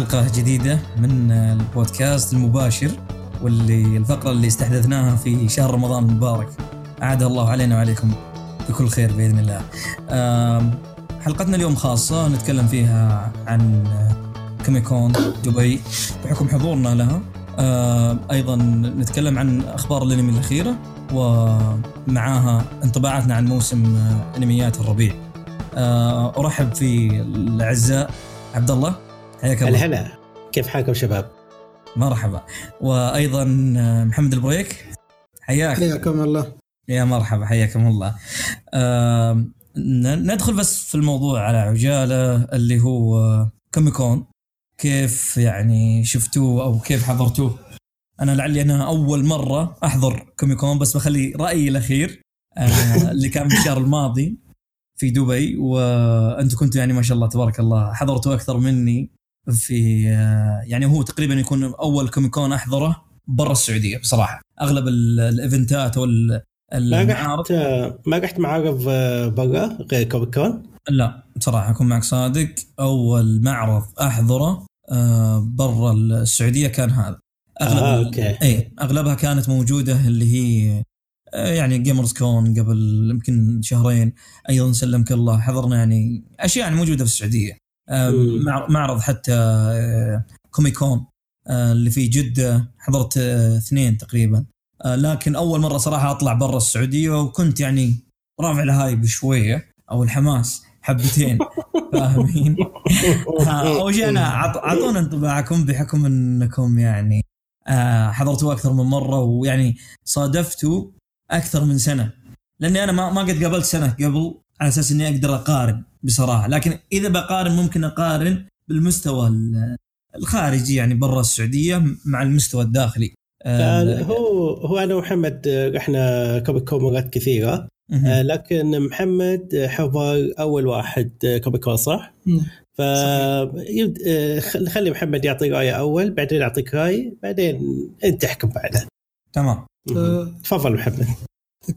حلقة جديدة من البودكاست المباشر واللي الفقرة اللي استحدثناها في شهر رمضان المبارك. أعاد الله علينا وعليكم بكل خير بإذن الله. حلقتنا اليوم خاصة نتكلم فيها عن كوميكون دبي بحكم حضورنا لها. أيضا نتكلم عن أخبار الأنمي الأخيرة ومعاها انطباعاتنا عن موسم أنميات الربيع. آه، أرحب في الأعزاء عبد الله. حياك الله. هلا هلا كيف حالكم شباب؟ مرحبا. وأيضا آه، محمد البريك حياك. حياكم الله. يا مرحبا حياكم الله. آه، ن- ندخل بس في الموضوع على عجالة اللي هو آه، كوميكون. كيف يعني شفتوه أو كيف حضرتوه؟ أنا لعلي أنا أول مرة أحضر كوميكون بس بخلي رأيي الأخير آه، اللي كان في الشهر الماضي في دبي. وأنتم كنتوا يعني ما شاء الله تبارك الله حضرتوا أكثر مني. في آه، يعني هو تقريبا يكون أول كوميكون أحضره برا السعودية بصراحة. أغلب ال- الإيفنتات وال ما المعارض. رحت ما رحت معارض آه، برا غير كوميك كون؟ لا بصراحة أكون معك صادق. أول معرض أحضره آه، برا السعودية كان هذا. أغلب آه، أوكي. اي أغلبها كانت موجودة اللي هي آه، يعني Gamers Con قبل يمكن شهرين. أيضا سلمك الله حضرنا يعني أشياء يعني موجودة في السعودية. آه، معرض حتى آه، كوميكون آه، اللي في جدة حضرت آه، اثنين تقريبا. آه، لكن أول مرة صراحة أطلع برا السعودية وكنت يعني رافع ال hype شوية أو الحماس حبتين فاهمين؟ آه، اول شيء أنا عط- أعطونا انطباعكم بحكم إنكم يعني آه، حضرتوا أكثر من مرة ويعني صادفتوا أكثر من سنة. لأني أنا ما ما قد قابلت سنة قبل على أساس إني أقدر أقارن. بصراحة. لكن إذا بقارن ممكن أقارن بالمستوى ال- الخارجي يعني برا السعودية مع المستوى الداخلي. آه، هو هو أنا ومحمد آه، رحنا كوميك كون مرات كثيرة. مهم. آه، لكن محمد آه، حضر أول واحد كوميك كون صح؟ ف يبد- آه، خ- خلي محمد يعطي رأيه أول بعدين أعطيك رأي بعدين أنت احكم بعده. تمام. تفضل محمد.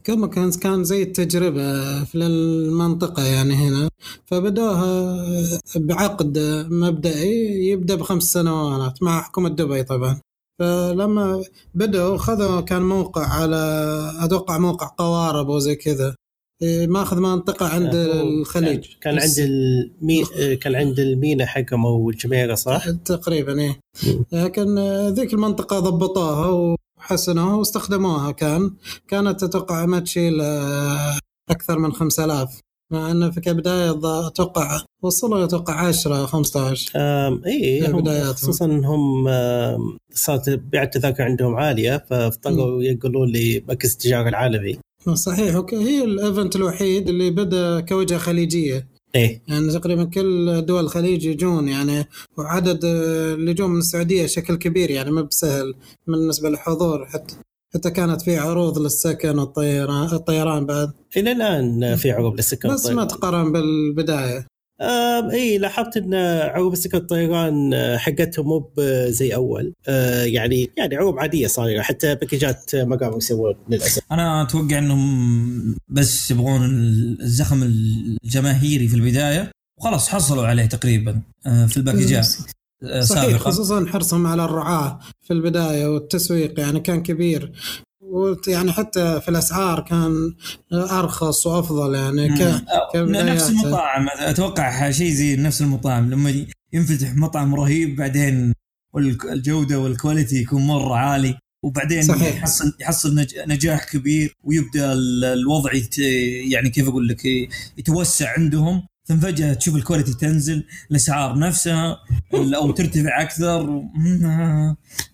كما كان كان زي التجربة في المنطقة يعني هنا. فبدوها بعقد مبدئي يبدأ بخمس سنوات مع حكومة دبي طبعا. فلما بدأوا خذوا كان موقع على أتوقع موقع قوارب وزي كذا. إيه، ماخذ منطقة عند آه، الخليج. كان, عند المي... آه، كان عند المينا حقهم أو الجميرة صح؟ تقريبا إيه. مم. لكن ذيك المنطقة ضبطوها وحسنوها واستخدموها. كان كانت أتوقع ما تشيل أكثر من 5000 مع انه في كبداية ض- أتوقع وصلوا أتوقع 10 15 آم، إي هم. خصوصا انهم آم، صارت بيع التذاكر عندهم عالية فاضطروا ينقلون لمركز التجاره العالمي. صحيح. أوكي هي ال event الوحيد اللي بدأ كوجهة خليجية. إيه. يعني تقريبا كل دول الخليج يجون يعني وعدد آه، اللي يجون من السعودية شكل كبير يعني ما بسهل بالنسبة للحضور حتى حتى كانت في عروض للسكن والطيران الطيران بعد. إلى الآن في عروض للسكن بس ما تقارن بالبداية. آم، إي لاحظت إن عروض السكن الطيران آه، حقتهم مو ب- زي أول. آه، يعني يعني عروض عادية صايرة حتى باكجات ما قاموا يسوون للأسف. أنا أتوقع إنهم بس يبغون الزخم الجماهيري في البداية وخلاص حصلوا عليه تقريبا آه، في الباكجات آه، صحيح سابقا. خصوصا حرصهم على الرعاة في البداية والتسويق يعني كان كبير. يعني حتى في الأسعار كان أرخص وأفضل يعني ك... كبدايات. نفس المطاعم أتوقع شيء زي نفس المطاعم لما ينفتح مطعم رهيب بعدين الجودة وال quality يكون مرة عالي وبعدين صحيح. يحصل يحصل نج- نجاح كبير ويبدأ ال- الوضع يعني كيف أقول لك يتوسع عندهم ثم فجأة تشوف ال quality تنزل الأسعار نفسها أو ترتفع أكثر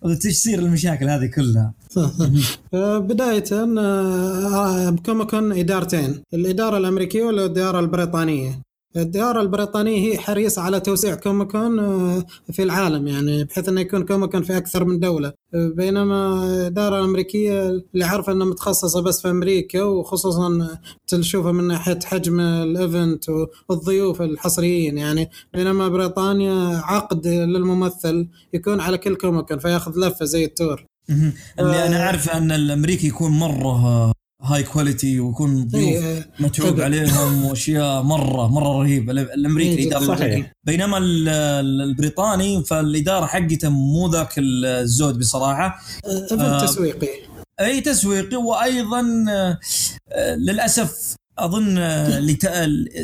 وتصير المشاكل هذه كلها. بداية آه، كوميكون إدارتين الإدارة الأمريكية والإدارة البريطانية الإدارة البريطانية هي حريصة على توسيع كوميكون آه، في العالم يعني بحيث أنه يكون كوميكون في أكثر من دولة بينما الإدارة الأمريكية اللي عارفة أنها متخصصة بس في أمريكا وخصوصا تشوفها من ناحية حجم ال event والضيوف الحصريين يعني بينما بريطانيا عقد للممثل يكون على كل كوميكون فيأخذ لفة زي ال tour. اللي آه. أنا اعرف أن الأمريكي يكون مرة high quality ويكون ضيوف إيه، متعوب. عليهم وأشياء مره مرة رهيبة ال- الأمريكي إيه، الإدارة صحيح. بينما ال- ال- البريطاني فالإدارة حقته مو ذاك الزود بصراحة event آه. تسويقي إي تسويقي وأيضا آه، آه، للأسف أظن آه، اللي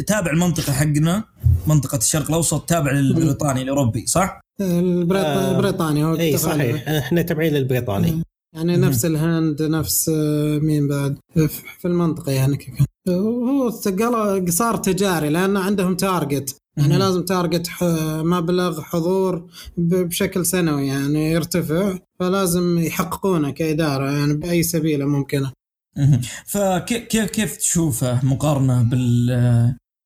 تابع المنطقة حقنا منطقة الشرق الأوسط تابع للبريطاني الأوروبي صح؟ آه. البريطاني هو اي. صحيح إحنا تابعين للبريطاني يعني مم. نفس الهند نفس آه، مين بعد في المنطقة يعني كذا هو قال- صار تجاري لأن عندهم target يعني مم. لازم target مبلغ حضور ب- بشكل سنوي يعني يرتفع فلازم يحققونه كإدارة يعني بأي سبيله ممكنة. فكيف كيف كيف تشوفه مقارنة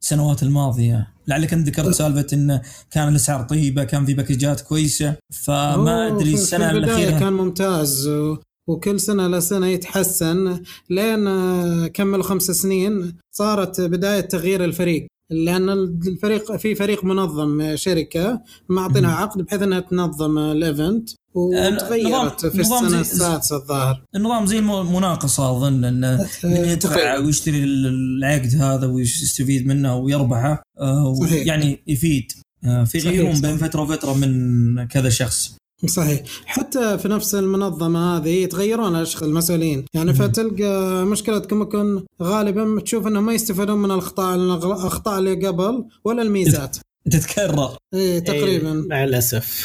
بالسنوات الماضية؟ لعلك انت ذكرت سالفة انه كان الأسعار طيبة كان في باكجات كويسة. فما أدري السنة الأخيرة. كان ممتاز و... وكل سنة لسنة يتحسن. لين آه، كمل خمس سنين صارت بداية تغيير الفريق. لأن الفريق في فريق منظم شركة معطينها. عقد بحيث أنها تنظم ال event وتغيرت نظام- في زي- السادسة الظاهر النظام زي المناقصة أظن إنه آه، يدفع. ويشتري العقد هذا ويستفيد منه ويربحه آه، صحيح. يعني يفيد آه، في صحيح. بين فترة وفترة من كذا شخص صحيح حتى في نفس المنظمة هذه يتغيرون الأشخاص المسؤولين يعني. فتلقى مشكلة كوميكون غالبا تشوف أنهم ما يستفادون من الأخطاء الأخطاء اللي قبل ولا الميزات تتكرر. إيه تقريبا. إيه، مع الأسف.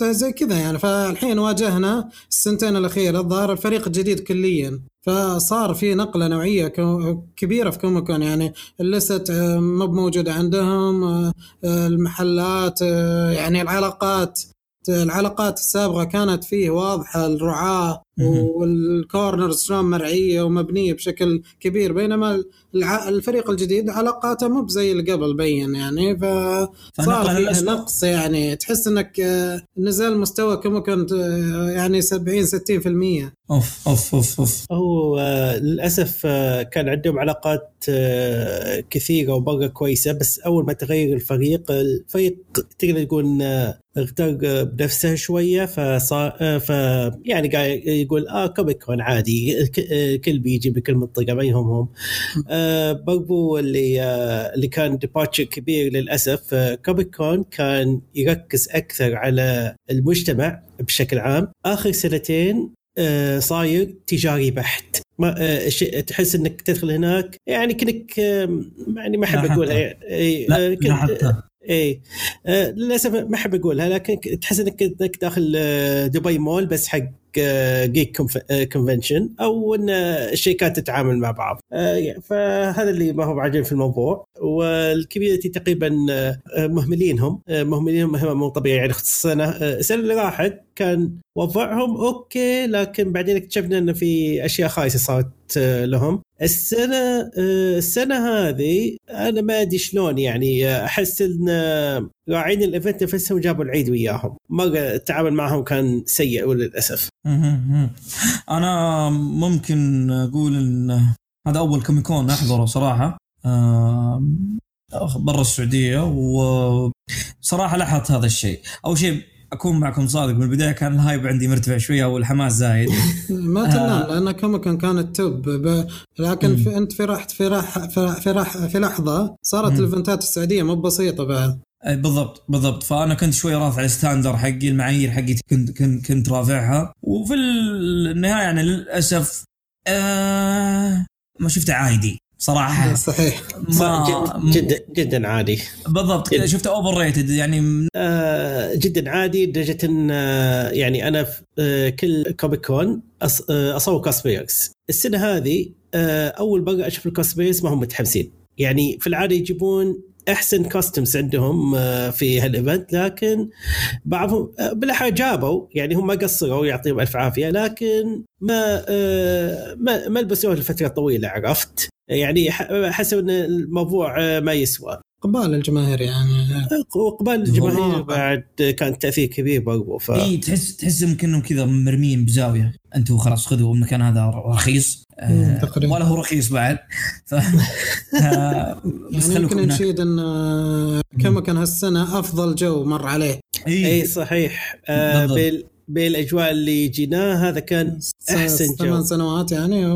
فزي كذا يعني. فالحين واجهنا السنتين الأخيرة الظاهر الفريق الجديد كليا. فصار في نقلة نوعية كو- كبيرة في كوميكون. يعني ال list آه، ما موجودة عندهم. آه، آه، المحلات يعني العلاقات العلاقات السابقة كانت فيه واضحة الرعاة مهم. وال corners شلون مرعية ومبنية بشكل كبير بينما الع- الفريق الجديد علاقاته مو بزي اللي قبل بين يعني ف صار فنقلا فيه للأسوأ. نقص يعني. تحس إنك آه، نزل مستوى كما كنت آه، يعني 70 60% أوف أوف أوف أوف. هو آه، للأسف كان عندهم علاقات كثيرة ومره كويسة بس أول ما تغير الفريق الفريق تقدر تقول اغتر بنفسه شوية فصار ف يعني قاعد يقول آه كوميك كون عادي الكل بيجي بكل منطقة ما يهمهم آه، برضو اللي آه، اللي كان departure كبير للأسف آه، كوميك كون كان يركز أكثر على المجتمع بشكل عام. آخر سنتين آه، صاير تجاري بحت. ما آه، تحس إنك تدخل هناك يعني كنك آه، يعني ما أحب أقولها. يعني إيه، لا, آه، إيه آه، للأسف ما أحب أقولها لكن تحس إنك إنك داخل آه، دبي مول بس حق geek convention أو إن الشركات تتعامل مع بعض. آه، فهذا اللي ما هو عاجبني في الموضوع. وال community تقريبا آه، مهملينهم. آه، مهملينهم مهمه مو طبيعيه يعني السنة آه، السنة اللي راحت كان وضعهم أوكي لكن بعدين اكتشفنا انه في أشياء خايسة صارت آه، لهم. السنة آه، السنة هذه أنا ما أدري شلون يعني آه، أحس إن آه، راعين ال event نفسهم جابوا العيد وياهم. مره التعامل معهم كان سيء وللأسف. أنا ممكن أقول إن هذا أول كوميكون أحضره صراحة. آم، برا السعودية وصراحة لاحظت هذا الشيء. أول شيء أكون معكم صادق من البداية كان ال hype عندي مرتفع شوية والحماس زايد. ما تنام لأن كوميكون كانت top ب... لكن. في أنت في راح في راح في, راح في, لحظة صارت. ال event ات السعودية مو بسيطة بعد. أي بالضبط بالضبط. فأنا كنت شوي رافع ال standard حقي المعايير حقي كنت كنت كنت رافعها. وفي النهاية يعني للأسف آه ما شفته عادي صراحة. صحيح. ما جدا جدا عادي. بالضبط كذا شفته overrated يعني. آه، جدا عادي لدرجة إن آه، يعني أنا في آه، كل كوميك كون أص- آه، أصور cosplayers السنة هذه آه، أول مره أشوف ال cosplayers ما هم متحمسين. يعني في العادة يجيبون أحسن costumes عندهم آه، في هال event لكن بعضهم آه، بالأحرى جابوا يعني هم ما قصروا يعطيهم ألف عافية لكن ما آه، ما ما لبسوه لفترة طويلة عرفت؟ يعني ح- حسوا إن الموضوع ما يسوى. اقبال الجماهير يعني. وقبال الجماهير. بعد كان تأثير كبير برضو ف إي تحس تحس يمكن انهم كذا مرميين بزاوية. أنتم خلاص خذوا المكان هذا رخيص. تقريبا. ولا هو رخيص بعد ف آه بس يعني يمكن هناك نشيد إن آه، كوميكون هالسنة أفضل جو مر عليه. اي أي صحيح. آه. بالأجواء اللي جيناه هذا كان أحسن جو. ثمان سنوات يعني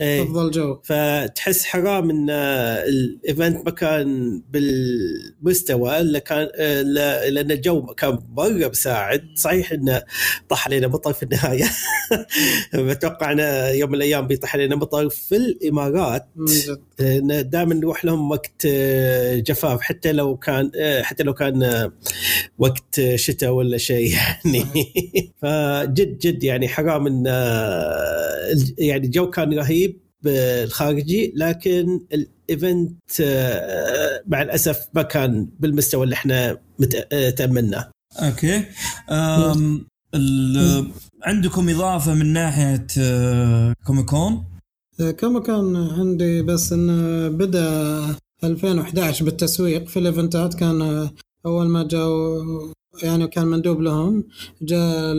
إيه. وأفضل جو. فتحس حرام إن ال event ما كان بالمستوى اللي كان لا- لأن الجو كان مرة مساعد. صحيح انه طاح علينا مطر في النهاية. بتوقع انه يوم من الأيام بيطيح علينا مطر في الإمارات. دائما نروح لهم وقت آه، جفاف. حتى لو كان آه، حتى لو كان آه، وقت شتاء ولا شيء يعني. فجد جد يعني حرام إن الج- يعني الجو كان رهيب آه، الخارجي لكن ال event آه، مع الأسف ما كان بالمستوى اللي إحنا مت- آه، تأملناه. أوكي. أم عندكم إضافة من ناحية آه، كوميكون؟ كما كان عندي بس انه بدأ 2011 بالتسويق في الإيفنتات كان أول ما جاوا يعني كان مندوب لهم جاء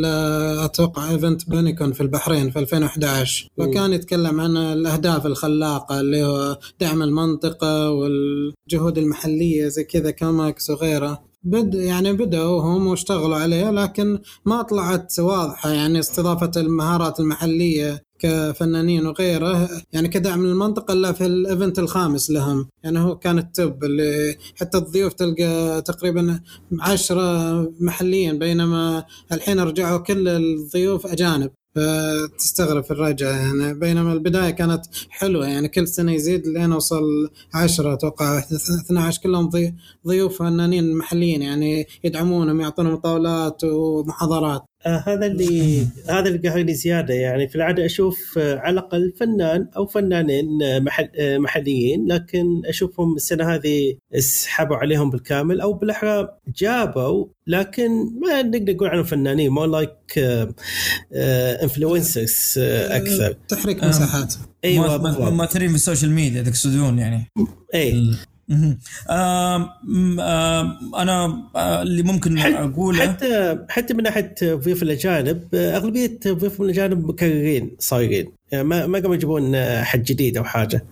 أتوقع event بانيكون في البحرين في 2011 فكان يتكلم عن الأهداف الخلاقة اللي هو دعم المنطقة والجهود المحلية زي كذا كوماكس وغيره بد يعني بدأوا هم واشتغلوا عليه لكن ما طلعت واضحة يعني استضافة المهارات المحلية. كفنانين وغيره يعني كدعم للمنطقة إلا في ال event الخامس لهم. يعني هو كان ال top اللي حتى الضيوف تلقى تقريبا عشرة محليين بينما الحين رجعوا كل الضيوف أجانب. فتستغرب الرجعة يعني بينما البداية كانت حلوة يعني كل سنة يزيد لين وصل عشرة أتوقع 12 كلهم ضي- ضيوف فنانين محليين يعني يدعمونهم يعطونهم طاولات ومحاضرات. آه هذا اللي هذا اللي قهرني زيادة يعني في العادة أشوف آه، على الأقل فنان أو فنانين آه، محل محليين لكن أشوفهم السنة هذه اسحبوا عليهم بالكامل أو بالأحرى جابوا لكن ما نقدر نقول عنهم فنانين مو like influencers أكثر تحريك. مساحات أيوه ما- ما- بالضبط. مؤثرين في ال social media تقصدون يعني اي أنا اللي ممكن اقوله حتى حتى من ناحية ضيوف الأجانب أغلبية ضيوف الأجانب مكررين صايرين. يعني ما ما قاموا يجيبون حد جديد أو حاجة.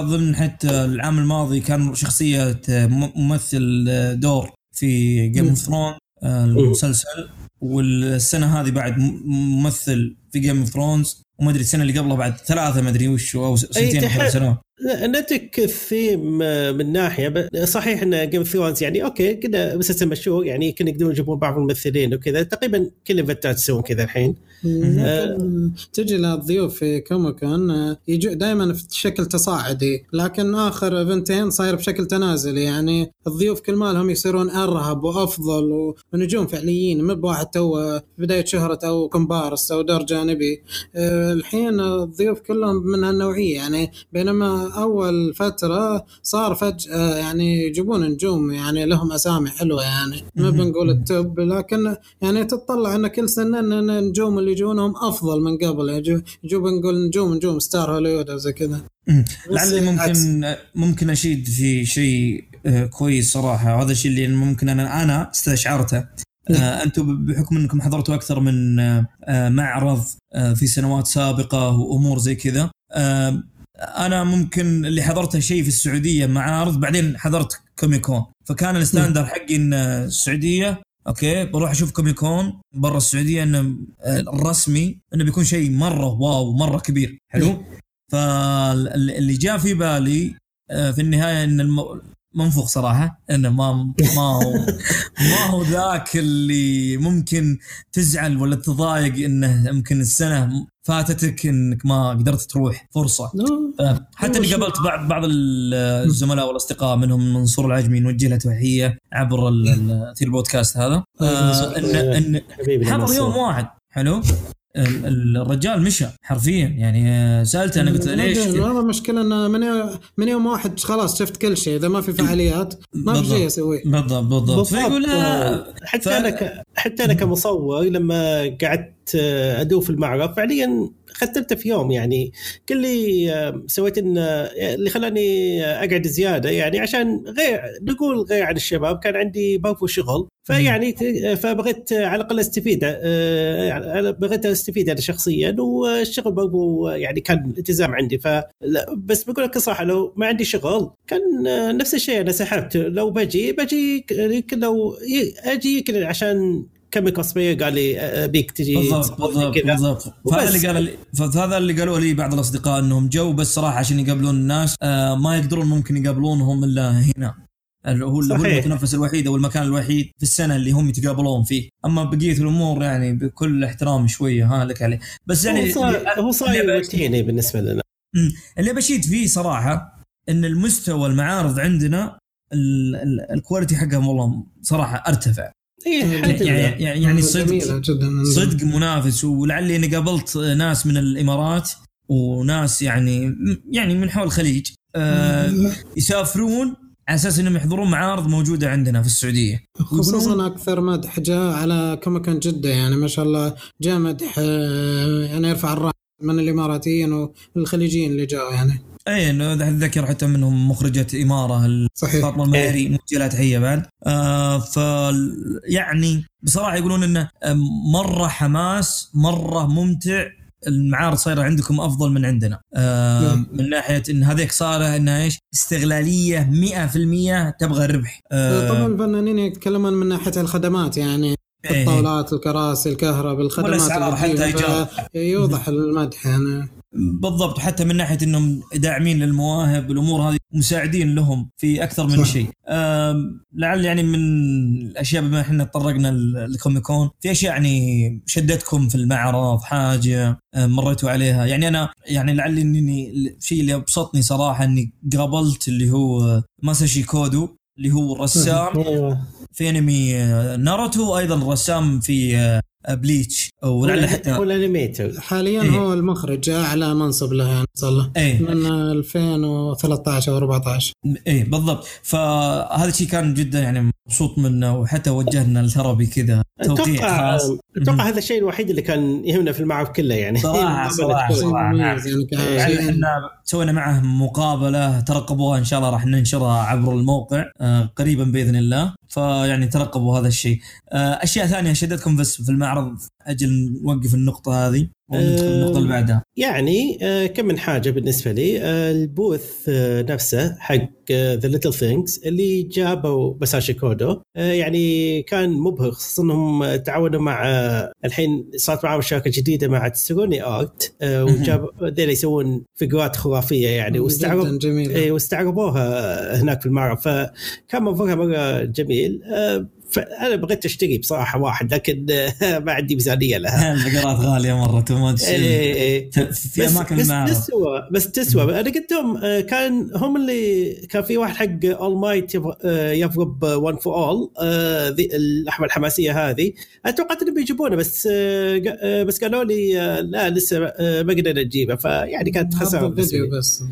ضمن حتى العام الماضي كان شخصية م- ممثل دور في Game of Throne المسلسل. والسنة هذه بعد ممثل في Game of Thrones وما أدري السنة اللي قبلها بعد ثلاثة ما أدري وش أو سنتين أو تح- ثلاث سنوات. نتك الثيم آه، من ناحية صحيح إن Game Thrones يعني أوكي كذا مسلسل مشهور يعني كانوا يقدرون يجيبون بعض الممثلين وكذا تقريبا كل الايفنتات يسوون كذا الحين. لكن تجي للضيوف في كوميكون يجوا دائما في شكل تصاعدي لكن آخر ايفنتين صاير بشكل تنازلي يعني الضيوف كل مالهم يصيرون أرهب وأفضل ونجوم فعليين ما بواحد تو بداية شهره أو كومبارس أو دور جانبي آه، الحين الضيوف كلهم من هالنوعية يعني بينما أول فترة صار فجاه يعني يجيبون نجوم يعني لهم أسامي حلوة يعني. ما. بنقول التوب لكن يعني تطلع إن كل سنة إن النجوم اللي يجونهم أفضل من قبل. يعني يجوا نقول نجوم نجوم ستار هوليوود أو زي كذا. لعلي. ممكن ممكن أشيد في شيء آه، كويس صراحة. وهذا الشيء اللي ممكن أنا أنا استشعرته. آه، أنتم بحكم إنكم حضرتوا أكثر من آه، آه، معرض آه، في سنوات سابقة وأمور زي كذا آه، أنا ممكن اللي حضرته شيء في السعودية معارض بعدين حضرت كوميكون فكان ال standard حقي إن السعودية أوكي بروح أشوف كوميكون برا السعودية إنه آه، الرسمي إنه بيكون شيء مرة wow مرة كبير حلو فاللي جاء في بالي آه، في النهاية إن. منفوخ صراحة انه ما ما هو ما هو ذاك اللي ممكن تزعل ولا تضايق إنه يمكن السنة فاتتك إنك ما قدرت تروح فرصة. آه، حتى اني قابلت بعض بعض ال- الزملاء والأصدقاء منهم منصور العجمي نوجه له تحية عبر البودكاست هذا. آه، ان ان حضر يوم واحد. حلو؟ الرجال مشى حرفيا. يعني آه، سألته أنا قلت له ليش؟ والله المشكلة إنه من يوم من يوم واحد خلاص شفت كل شيء. إذا ما في فعاليات ما في. شيء أسويه. بالضبط بالضبط. فيقول حتى ف- أنا ك... حتى أنا كمصور لما قعدت آه، أدوف في المعرض فعليا ختمته في يوم يعني. كل اللي آه، سويت إن آه، اللي خلاني آه، أقعد زيادة يعني عشان غير نقول غير عن الشباب كان عندي برضو شغل فيعني ت- فبغيت آه، على الأقل أستفيد آه، يعني بغيت أستفيد أنا شخصيا والشغل برضو يعني كان التزام عندي. ف بس بقول لك صراحة لو ما عندي شغل كان آه، نفس الشيء أنا سحبت. لو بجي بجي يمكن لو ي- أجي يمكن عشان كم cosplayer قال لي آه، بيك تجي بالضبط بالضبط. بالضبط. فهذا. اللي قال فهذا اللي قالوا لي بعض الأصدقاء إنهم جو بس صراحة عشان يقابلون الناس آه ما يقدرون ممكن يقابلونهم إلا هنا. هو هو. المتنفس الوحيد أو المكان الوحيد في السنة اللي هم يتقابلون فيه. أما بقية الأمور يعني بكل احترام شوية ها لك عليه. بس يعني هو صار هو صار اللي- روتيني بالنسبة لنا. اللي بشيد فيه صراحة إن المستوى المعارض عندنا ال- ال- ال quality حقهم والله صراحة أرتفع. إيه، لله. يعني يعني, يعني صدق جدا صدق منافس ولعلي إني قابلت ناس من الإمارات وناس يعني يعني من حول الخليج آه يسافرون على أساس إنهم يحضرون معارض موجودة عندنا في السعودية. خصوصا أكثر مدح جاء على كوميكون جدة يعني ما شاء الله جاء مدح آه، يعني يرفع الرأس من الإماراتيين والخليجيين اللي جاوا يعني. اي اتذكر حتى منهم مخرجة إمارة صحيح. فاطمة المهري موجه لها تحية بعد. آه ف يعني بصراحة يقولون إنه آه، مرة حماس مرة ممتع. المعارض صايرة عندكم أفضل من عندنا. آه نعم. من ناحية إن هذيك صايره إنها إيش؟ استغلالية 100% تبغى الربح. آه طبعا الفنانين يتكلمون من ناحية الخدمات يعني إيه. الطاولات الكراسي الكهرباء الخدمات والأسعار اللي حتى فيها، يوضح المدح يعني بالضبط حتى من ناحية إنهم داعمين للمواهب الأمور هذه مساعدين لهم في أكثر من. شيء. لعل يعني من الأشياء بما إحنا تطرقنا ل- لكوميكون في أشياء يعني شدتكم في المعرض حاجة مريتوا عليها؟ يعني أنا يعني لعلي اني الشيء اللي أبسطني صراحة إني قابلت اللي هو ماساشي كودو اللي هو الرسام في أنمي آه، ناروتو وأيضا الرسام في آه، بليتش ولعل حتى هو ال animator حاليا إيه. هو المخرج اعلى منصب له يعني صار له إيه. من 2013 أو 14 إيه بالضبط. فهذا الشيء كان جدا يعني مبسوط منه وحتى وجهنا ال Therapy كذا توقيع أتوقع خاص. أتوقع هذا الشيء الوحيد اللي كان يهمنا في المعرض كله يعني. صراحة- صراحة. شيء طبعاً، مميز يعني يعني إحنا سوينا معه مقابلة ترقبوها إن شاء الله راح ننشرها عبر الموقع آه، قريبا بإذن الله. فيعني ترقبوا هذا الشيء. آه، أشياء ثانية شدتكم بس في المعرض أجل نوقف النقطة هذه. آه، النقطة اللي بعدها؟ يعني آه، كم من حاجة بالنسبة لي. آه، ال booth نفسه حق The Little Things اللي جابوا بساشي كودو يعني كان مبهر خصوصا إنهم تعاونوا مع الحين صارت معهم شراكة جديدة مع تسروني Art وجاب ذيلا يسوون فيجرات خرافية يعني واستعرض إيه، واستعرضوها هناك في المعرض. فكان منظرها مرة جميل. فأنا بغيت أشتري بصراحة واحد لكن آه، ما عندي ميزانية لها. الفيجرات غالية مرة تموت إيه، إيه. في بس أماكن بس المعرض تسوى بس تسوى. أنا قلت لهم آه، كان هم اللي كان في واحد حق All Might يضرب One For All اللقطة الحماسية هذه. اتوقعت إنهم بيجيبونه بس آه، آه، بس قالوا لي آه، لا لسه آه، ما قدرنا نجيبه. فيعني كانت خسارة حط بالنسبة الفيديو لي. بس.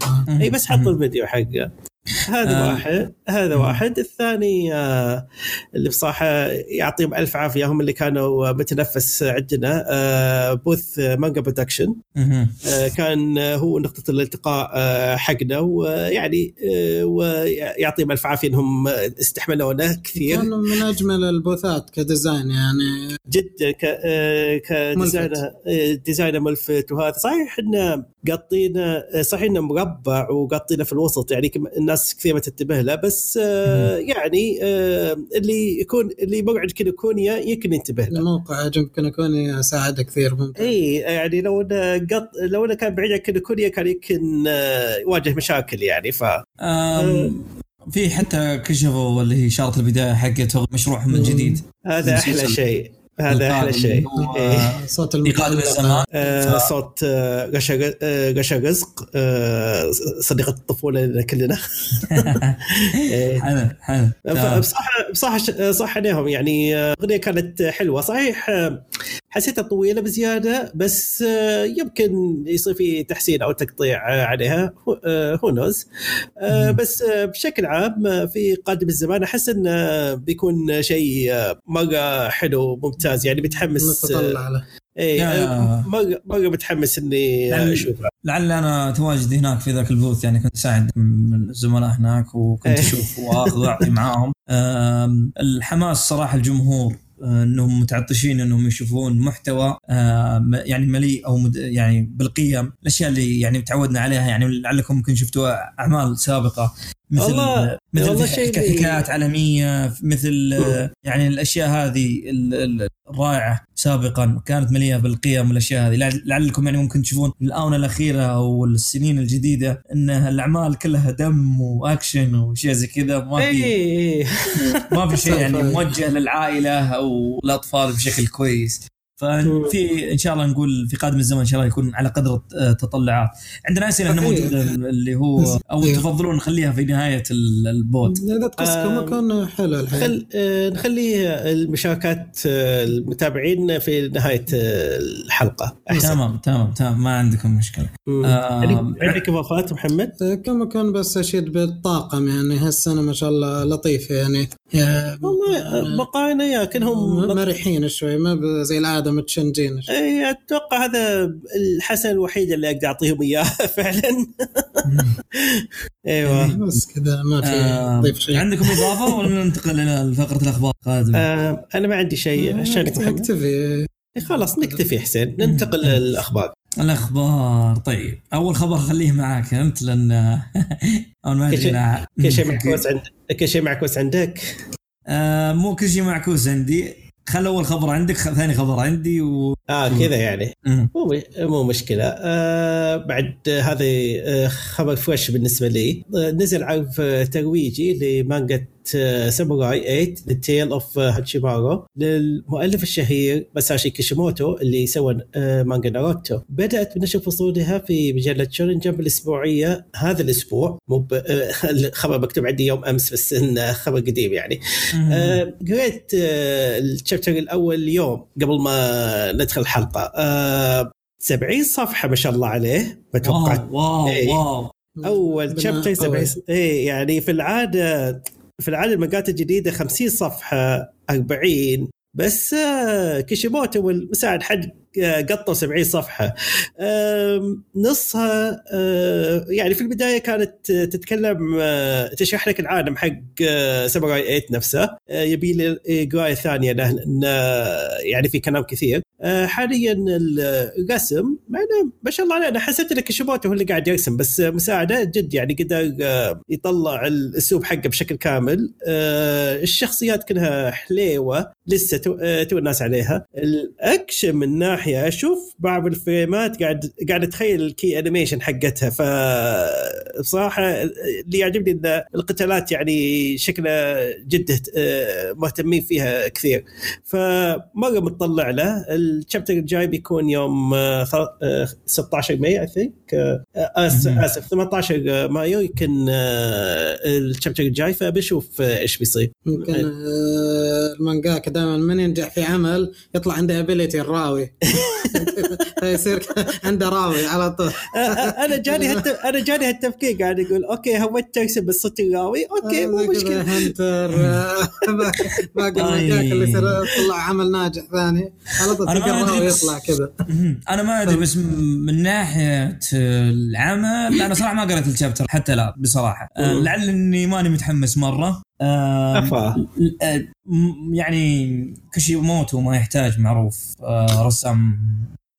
اي بس حط الفيديو حقه. هذا آه. واحد هذا واحد. الثاني آه، اللي بصراحة يعطيهم ألف عافية. هم اللي كانوا متنفس عندنا آه، booth مانجا برودكشن. آه، كان هو نقطة الالتقاء آه، حقنا. ويعني آه، ويعطيهم ألف عافية إنهم استحملونا كثير. كان من أجمل البوثات ك design يعني. جدا. ك آه، ك designer آه، designer ملفت. وهذا صحيح إنه قاطينه آه، صحيح إنه مربع وقاطينه في الوسط. يعني كم- الناس كثير ما تنتبه له بس آه، يعني آه، اللي يكون اللي يمر عند كينوكونيا يمكن ينتبه له. الموقع يمكن يكون ساعده كثير ممتع إي يعني لو إنه قط لو إنه كان بعيد عن كينوكونيا كان يمكن آه، يواجه مشاكل يعني ف آم، في حتى كشفوا اللي هي شارة البداية حقته مشروعهم من جديد. هذا أحلى. شيء. هذا أحلى شيء. إيه. صوت إيقاد الزمان آه، ف- صوت آه، غشا آه، غشا رزق آه، صديقة الطفولة لنا كلنا. إيه. حلو حلو. بصراحة ش- صح عليهم يعني آه، الأغنية كانت حلوة. صحيح آه، حسيتها طويلة بزيادة بس آه، يمكن يصير في تحسين أو تقطيع آه، عليها هو نوز. بس آه، بشكل عام آه، في قادم الزمان أحس إنه بيكون شيء آه، مرة حلو ممتاز يعني متحمس نتطلع له. اي مره مره متحمس إني اشوفها لعل أنا تواجدي هناك في ذاك البوث يعني كنت اساعد من الزملاء هناك وكنت إيه. أشوف واخذ واعطي معاهم الحماس صراحة الجمهور آه، إنهم متعطشين إنهم يشوفون محتوى يعني مليء أو مد- يعني بالقيم. الأشياء اللي يعني تعودنا عليها يعني لعلكم ممكن شفتوا أعمال سابقة. مثل والله- مثل والله حكايات عالمية مثل آه، يعني الأشياء هذه ال- ال- الرائعة سابقا كانت مليئة بالقيم والأشياء هذه. لعل- لعلكم يعني ممكن تشوفون الآونة الأخيرة أو السنين الجديدة إن الأعمال كلها دم وأكشن وشيء زي كذا ما في اي ما في شيء يعني. موجه للعائلة أو الأطفال بشكل كويس. ففي إن شاء الله نقول في قادم الزمن إن شاء الله يكون على قدر التطلعات عندنا أسئلة هنا أكيد. موجوده اللي هو أو. تفضلون نخليها في نهاية ال- البود اذا تقص آم، كوميكون حلو الحين. خل آه، نخلي المشاركات آه، المتابعين في نهاية آه، الحلقة. أحسن. تمام تمام تمام. ما عندكم مشكلة. آه، عندك- اضافات محمد؟ كوميكون بس أشيد بالطاقم يعني هالسنة ما شاء الله لطيفه يعني. والله بقانا يا كانهم مرحين شوي ما زي العاده متشنجين. اي أتوقع هذا الحسن الوحيد اللي أقدر أعطيهم إياه فعلا. أيوه. بس كذا ما في آه، ضيف شيء. عندكم إضافة ولا ننتقل إلى فقرة الأخبار؟ القادمه؟ آه أنا ما عندي شيء عشانك محمد اكتفي خلاص نكتفي حسين. ننتقل للأخبار. الأخبار. طيب أول خبر خليه معك أنت لأن اول ما كل أدري شيء- أنا- كل شيء معكوس عندك كل شيء معكوس عندك؟ آه مو كل شيء معكوس عندي. خل أول خبر عندك خ- ثاني خبر عندي و آه كذا يعني. مو مو مشكلة. آه بعد هذا آه خبر فريش بالنسبة لي. آه نزل عرض ترويجي لمانجا ساموراي 8 The Tale of Hachimaru للمؤلف الشهير مساشي كيشيموتو اللي سوى مانجا ناروتو بدأت بنشر فصولها في مجلة شونن جمب الأسبوعية هذا الأسبوع. مو ب- آه، الخبر مكتوب عندي يوم أمس بس انه خبر قديم يعني. آه، قريت ال chapter الأول اليوم قبل ما ندخل الحلقة. آه، 70 صفحة ما شاء الله عليه بتوقع. wow wow إيه. wow. أول chapter 70 قوي. اي يعني في العادة في العاده المانجات الجديدة 50 صفحة 40 بس آه، كيشيموتو والمساعد حق آه، قطوا 70 صفحة. نصها آه، يعني في البداية كانت تتكلم تشرح لك العالم حق ساموراي 8 نفسه. يبي لي قرايه ثانية آه، يعني في كلام كثير. حاليا الرسم إنه ما شاء الله عليه أنا حسيت ان كيشيموتو هو اللي قاعد يرسم بس مساعدة جد يعني قدر آه، يطلع الأسلوب حقه بشكل كامل. آه، الشخصيات كلها حليوة لسه تو, آه، الناس عليها. الأكشن من ناحية أشوف بعض الفريمات قاعد قاعد أتخيل ال key animation حقتها ف بصراحة اللي يعجبني إن القتالات يعني شكلها جد آه، مهتمين فيها كثير. فمرة متطلع له ال chapter الجاي بيكون يوم آه، ث- آه، 16 May I think آسف 18 مايو يمكن آه، ال chapter الجاي فبشوف آه، إيش بيصير. يمكن آه، المانجاكا دائما من ينجح في عمل يطلع عنده ability الراوي. فيصير عنده راوي على طول. آه، آه، أنا جاني. أنا جاني هالتفكير قاعد يقول أوكي هويت ترسم بس صرت راوي أوكي مو مشكلة. هنتر آه، باقي المانجاكا اللي يصير يطلع عمل ناجح ثاني. على طول. أنا ما بس- يطلع كذا. أنا ما أدري بس من ناحية العمل أنا صراحة ما قريت الشابتر حتى لا بصراحة. آه،. لعل اني ماني متحمس مرة. آه، أفا. آه، يعني كوشيموتو ما يحتاج معروف. رسام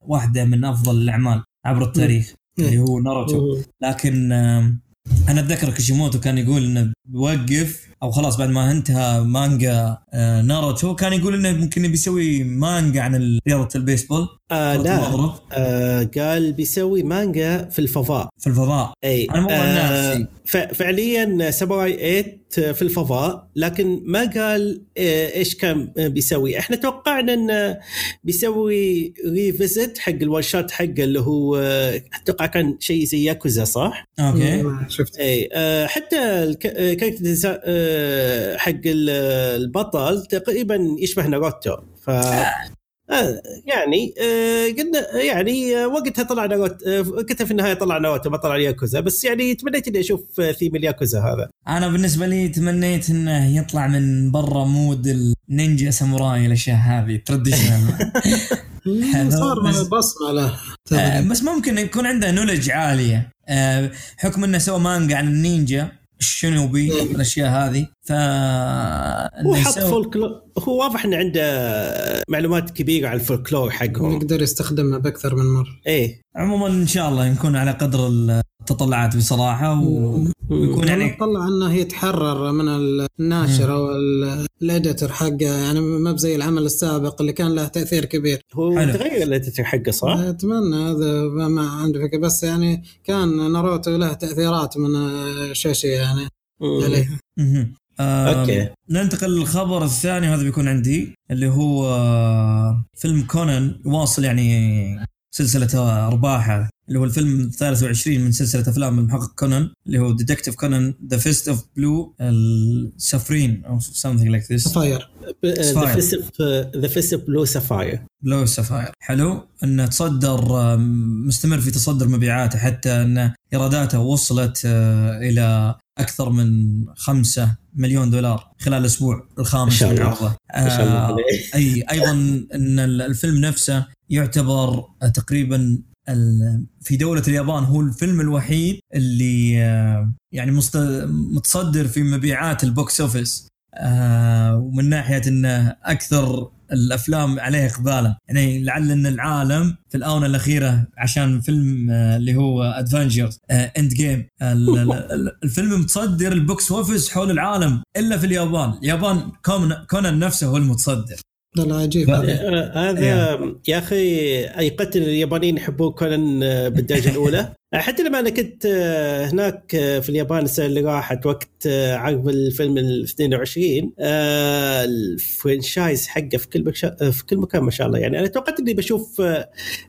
واحدة من أفضل الأعمال عبر التاريخ اللي هو ناروتو. لكن أنا أتذكر كوشيموتو كان يقول إنه بيوقف أو خلاص بعد ما انتهى مانجا آه، ناروتو كان يقول إنه ممكن بيسوي مانجا عن رياضة البيسبول. آه لا. المضرب آه قال بيسوي مانجا في الفضاء. في الفضاء. إي. أنا مو آه فعليا ساموراي 8 في الفضاء لكن ما قال آه، إيش كان بيسوي. إحنا توقعنا انه بيسوي revisit حق ال one shot حقه اللي هو آه، أتوقع كان شيء زي ياكوزا صح؟ okay. شفت. إي. حتى الك- آه، حق ال- البطل تقريبا يشبه ناروتو. ف آه، يعني آه، قلنا يعني وقتها طلع ناروتو وقتها في النهاية طلع ناروتو ما طلع الياكوزا بس يعني تمنيت إني أشوف ثيم الياكوزا هذا. أنا بالنسبة لي تمنيت إنه يطلع من برا mood النينجا ساموراي الأشياء هذه traditional. صار بصمة له. بس ممكن يكون عنده knowledge عالية. حكم إنه سوى مانجا عن النينجا. الشنوبي الأشياء هذه؟ ف هو حط يسوي- فولكلور هو واضح إنه عنده معلومات كبيرة عن الفولكلور حقهم. يقدر يستخدمها بأكثر من مرة. إيه. عموما إن شاء الله نكون على قدر تطلعات بصراحة و... ويكون يعني طلع إنه يتحرر من الناشر أو ال editor حقه. يعني ما بزي العمل السابق اللي كان له تأثير كبير. هو تغير ال editor حقه صح؟ أتمنى هذا ما عندي فكرة. بس يعني كان ناروتو له تأثيرات من شاشي يعني okay. ننتقل للخبر الثاني وهذا بيكون عندي اللي هو آه، فيلم كونان يواصل يعني سلسلة أرباحه اللي هو الفيلم الثالث 23 من سلسلة أفلام المحقق كونان اللي هو Detective كونان The Fist of Blue السفرين أو something like this Sapphire. The Fist of Blue Sapphire Blue Sapphire حلو. إنه تصدر مستمر في تصدر مبيعاته حتى إن إيراداته وصلت آه، إلى أكثر من خمسة مليون دولار خلال الأسبوع الخامس من عرضه آه أي أيضا إن الفيلم نفسه يعتبر تقريبا في دولة اليابان هو الفيلم الوحيد اللي آه، يعني متصدر في مبيعات ال box office. آه، ومن ناحية إنه أكثر الأفلام عليه إقبالا. يعني لعل إن العالم في الآونة الأخيرة عشان فيلم آه، اللي هو Avengers Endgame الفيلم متصدر ال box office حول العالم إلا في اليابان. اليابان كونان نفسه هو المتصدر. لا عجيب هذا يا أخي ايقنت اليابانيين يحبون كونان آه، بالدرجة الأولى. حتى لما أنا كنت آه، هناك آه، في اليابان السنة اللي راحت وقت عقب الفيلم ال 22 ال franchise حقه في كل في كل مكان ما شاء الله. يعني أنا توقعت إني بشوف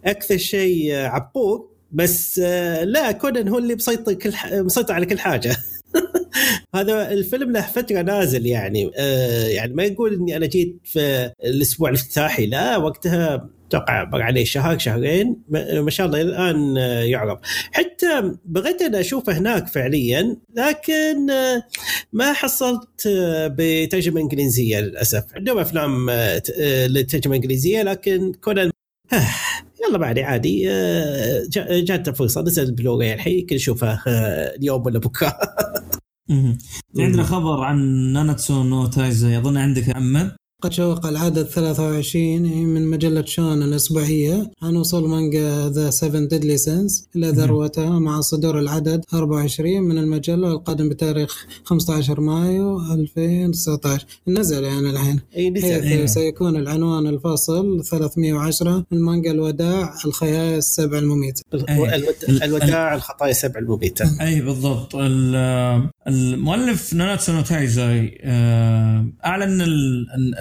أكثر شيء عبور بس لا كونان هو اللي مسيطر كل مسيطر على كل حاجة. هذا الفيلم له فترة نازل يعني. آه يعني ما يقول إني أنا جيت في الأسبوع الإفتتاحي لا وقتها أتوقع بقى عليه شهر شهرين ما شاء الله الآن يعرض حتى بغيت أنا أشوفه هناك فعليا لكن ما حصلت بترجمة إنجليزية للأسف. عندهم أفلام للترجمه الانجليزيه لكن كونان يلا بعد عادي آه، جات فرصه نزل بلوراي الحين يمكن نشوفه آه، اليوم ولا بكرة. عندنا خبر عن ناناتسو نو تايزاي اظن عندك يا محمد قد شوف العدد 23 من مجلة شونن الأسبوعية عن وصول مانجا The 7 Deadly Sins إلى ذروتها مع صدور العدد 24 من المجلة القادم بتاريخ 15 مايو 2019 نزل يعني الحين. حيث أيوه. سيكون العنوان الفاصل 310 من مانجا الوداع الخطايا السبع المميتة. الوداع الخطايا السبع المميتة. أي بالضبط. المؤلف ناناتسو نوتايزاي آه، أعلن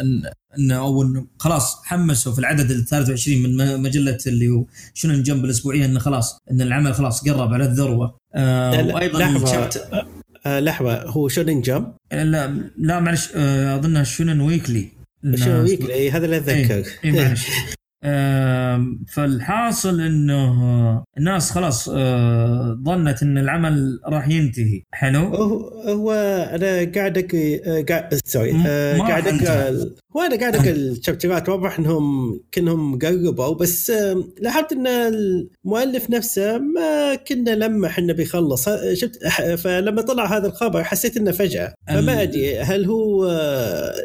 أن انه أو خلاص حمسوا في العدد ال 23 من مجلة اللي هو شنو جنب الأسبوعية انه خلاص إن العمل خلاص قرب على الذروة. آه وأيضا لحظة. آه لحظة. هو شونن Jump؟ لا لا معلش آه أظنها شونن Weekly. شونن Weekly؟ هذا اللي أتذكر. إيه معلش. فالحاصل إنه الناس خلاص آه، ظنت إن العمل راح ينتهي. حلو؟ هو أنا قاعد قاعد سوري آه، قاعد هو أنا قاعد اقرا الشابترات واضح إنهم كانهم قربوا بس لاحظت إن المؤلف نفسه ما كنا لمح انه بيخلص. شفت فلما طلع هذا الخبر حسيت إنه فجأة. فما أدري هل هو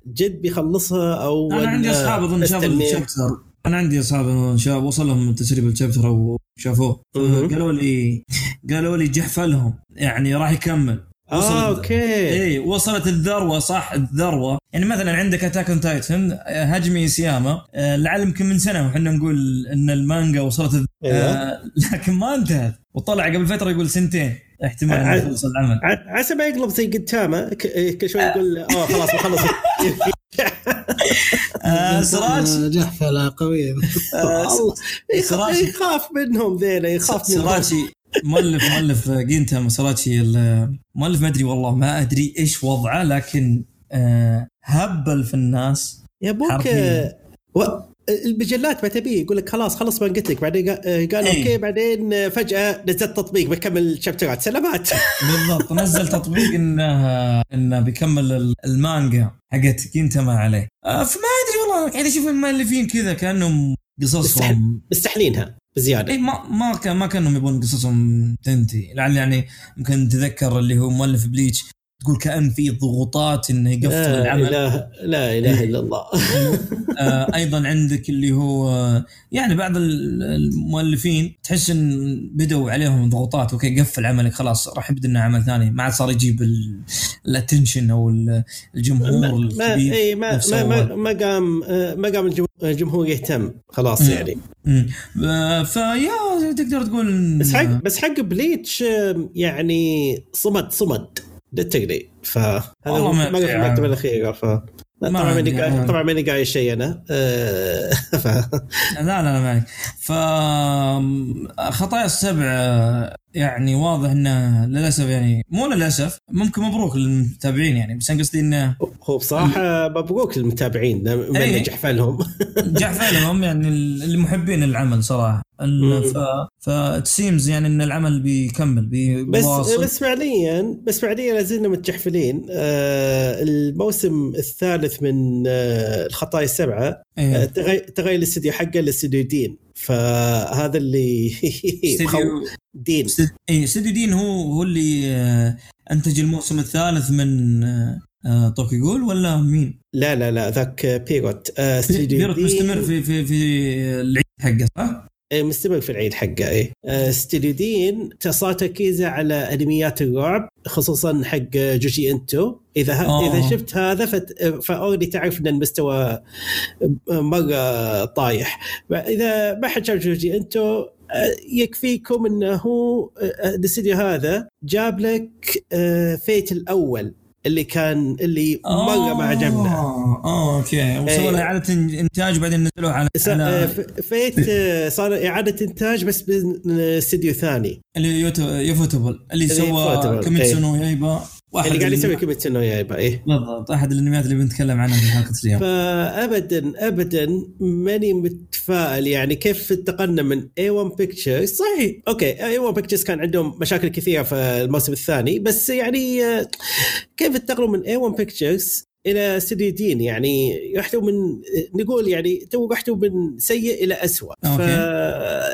جد بيخلصها أو أنا عندي أصحاب أظن شافوا ال chapter. أنا عندي أصحاب شباب وصل لهم تسريب ال chapter وشافوه قالوا لي قالوا لي جحفلهم يعني راح يكمل. آه okay. اي وصلت الذروة صح الذروة. يعني مثلا عندك Attack on Titan هاجيمي إيساياما. آه، لعل يمكن من سنة وحنا نقول إن المانجا وصلت الذروة أيوة. آه لكن ما انتهت. وطلع قبل فترة يقول سنتين. احتمال انه يخلص العمل. عسى ما يقلب زي قدامه كل شوي يقول آه خلاص بخلص آه، سراج؟ جحفله قوية. الله يخاف منهم ذيلا يخاف منهم. سراتشي مؤلف مؤلف جينتا سراتشي المؤلف ما أدري والله ما أدري إيش وضعه لكن آه، هبل في الناس يا أبوك المجلات ما تبي يقول لك خلاص خلص مانجتك بعدين قال إيه. أوكي بعدين فجأة نزلت تطبيق بكمل شابترات سلامات. بالضبط نزل تطبيق إنه إنه بيكمل المانجا حقت كينتا ما عليه. آه، فما أدري والله قاعد أشوف المؤلفين كذا كأنهم قصصهم. مستحلينها بزيادة. اي ما ما كان ما كأنهم يبون قصصهم تنتهي. لعل يعني ممكن تذكر اللي هو مؤلف بليتش. تقول كأن في ضغوطات إنه يقفل لا العمل إله لا إله إلا الله آه، أيضا عندك اللي هو يعني بعض ال- المؤلفين تحس إن بدوا عليهم ضغوطات okay قفل عملك خلاص راح يبدأ لنا عمل ثاني ما عاد صار يجيب الاتنشن أو ال- الجمهور ما الكبير اي ما ما, ما. ما قام آه، ما قام الجم- الجمهور يهتم خلاص مم. يعني مم. آه، فيا تقدر تقول بس حق بس حق بليتش يعني صمد صمد للتقليد فهذا ما أدري المكتبه. الاخيره ف طبعا ماني قايل. طبعا ماني شيء أنا آه، ف لا لا لا ما عليك. ف خطايا السبع يعني واضح إنه للأسف يعني مو للأسف ممكن مبروك للمتابعين يعني بس أنا قصدي إنه هو بصراحة مبروك للمتابعين من إيه. نجح فعلهم جعفر لهم يعني المحبين العمل صراحة. ف فتسيمز يعني إن العمل بيكمل بي- بس بس فعليا بس فعليا لازلنا متجحفلين آه الموسم الثالث من آه الخطايا السبعة آه إيه. تغير تغير الاستديو حقه لاستديو دين فهذا اللي استديو دين اي استديو Deen هو هو اللي آه، أنتج الموسم الثالث من آه، آه، طوكي جول ولا مين؟ لا لا لا ذاك بييرو استديو بييرو مستمر في في في العيد حقه صح؟ إيه، مستمر في العيد حقه إيه. آه، استديو Deen صار تركيزه على أنميات الرعب خصوصا حق جونجي إيتو. إذا ه... آه. اذا شفت هذا فت... ف already تعرف إن المستوى مرة طايح. اذا ما حد شاف جونجي إيتو آه، يكفيكم إنه هو آه، الاستديو هذا جاب لك آه، Fate الأول. اللي كان اللي مره ما عجبنا. آه آه okay. وسووا إيه. إعادة إنتاج وبعدين نزلوه على, آه، على ف- Fate آه، صار إعادة إنتاج بس باستديو ثاني. اللي يوفو يوفوتبل. اللي سوى كيميتسو إيه. نو يايبا. واحد اللي قاعد يسوي كيميتسو نو يايبا إيه. بالضبط احد الانميات اللي بنتكلم عنها في حلقة اليوم فابدا ابدا ماني متفائل يعني كيف انتقلنا من A-1 Pictures صحيح okay A-1 Pictures كان عندهم مشاكل كثيرة في الموسم الثاني بس يعني آه، كيف انتقلوا من A-1 Pictures إلى استوديو Deen يعني رحتوا من نقول يعني تو رحتوا من سيء إلى اسوء ف.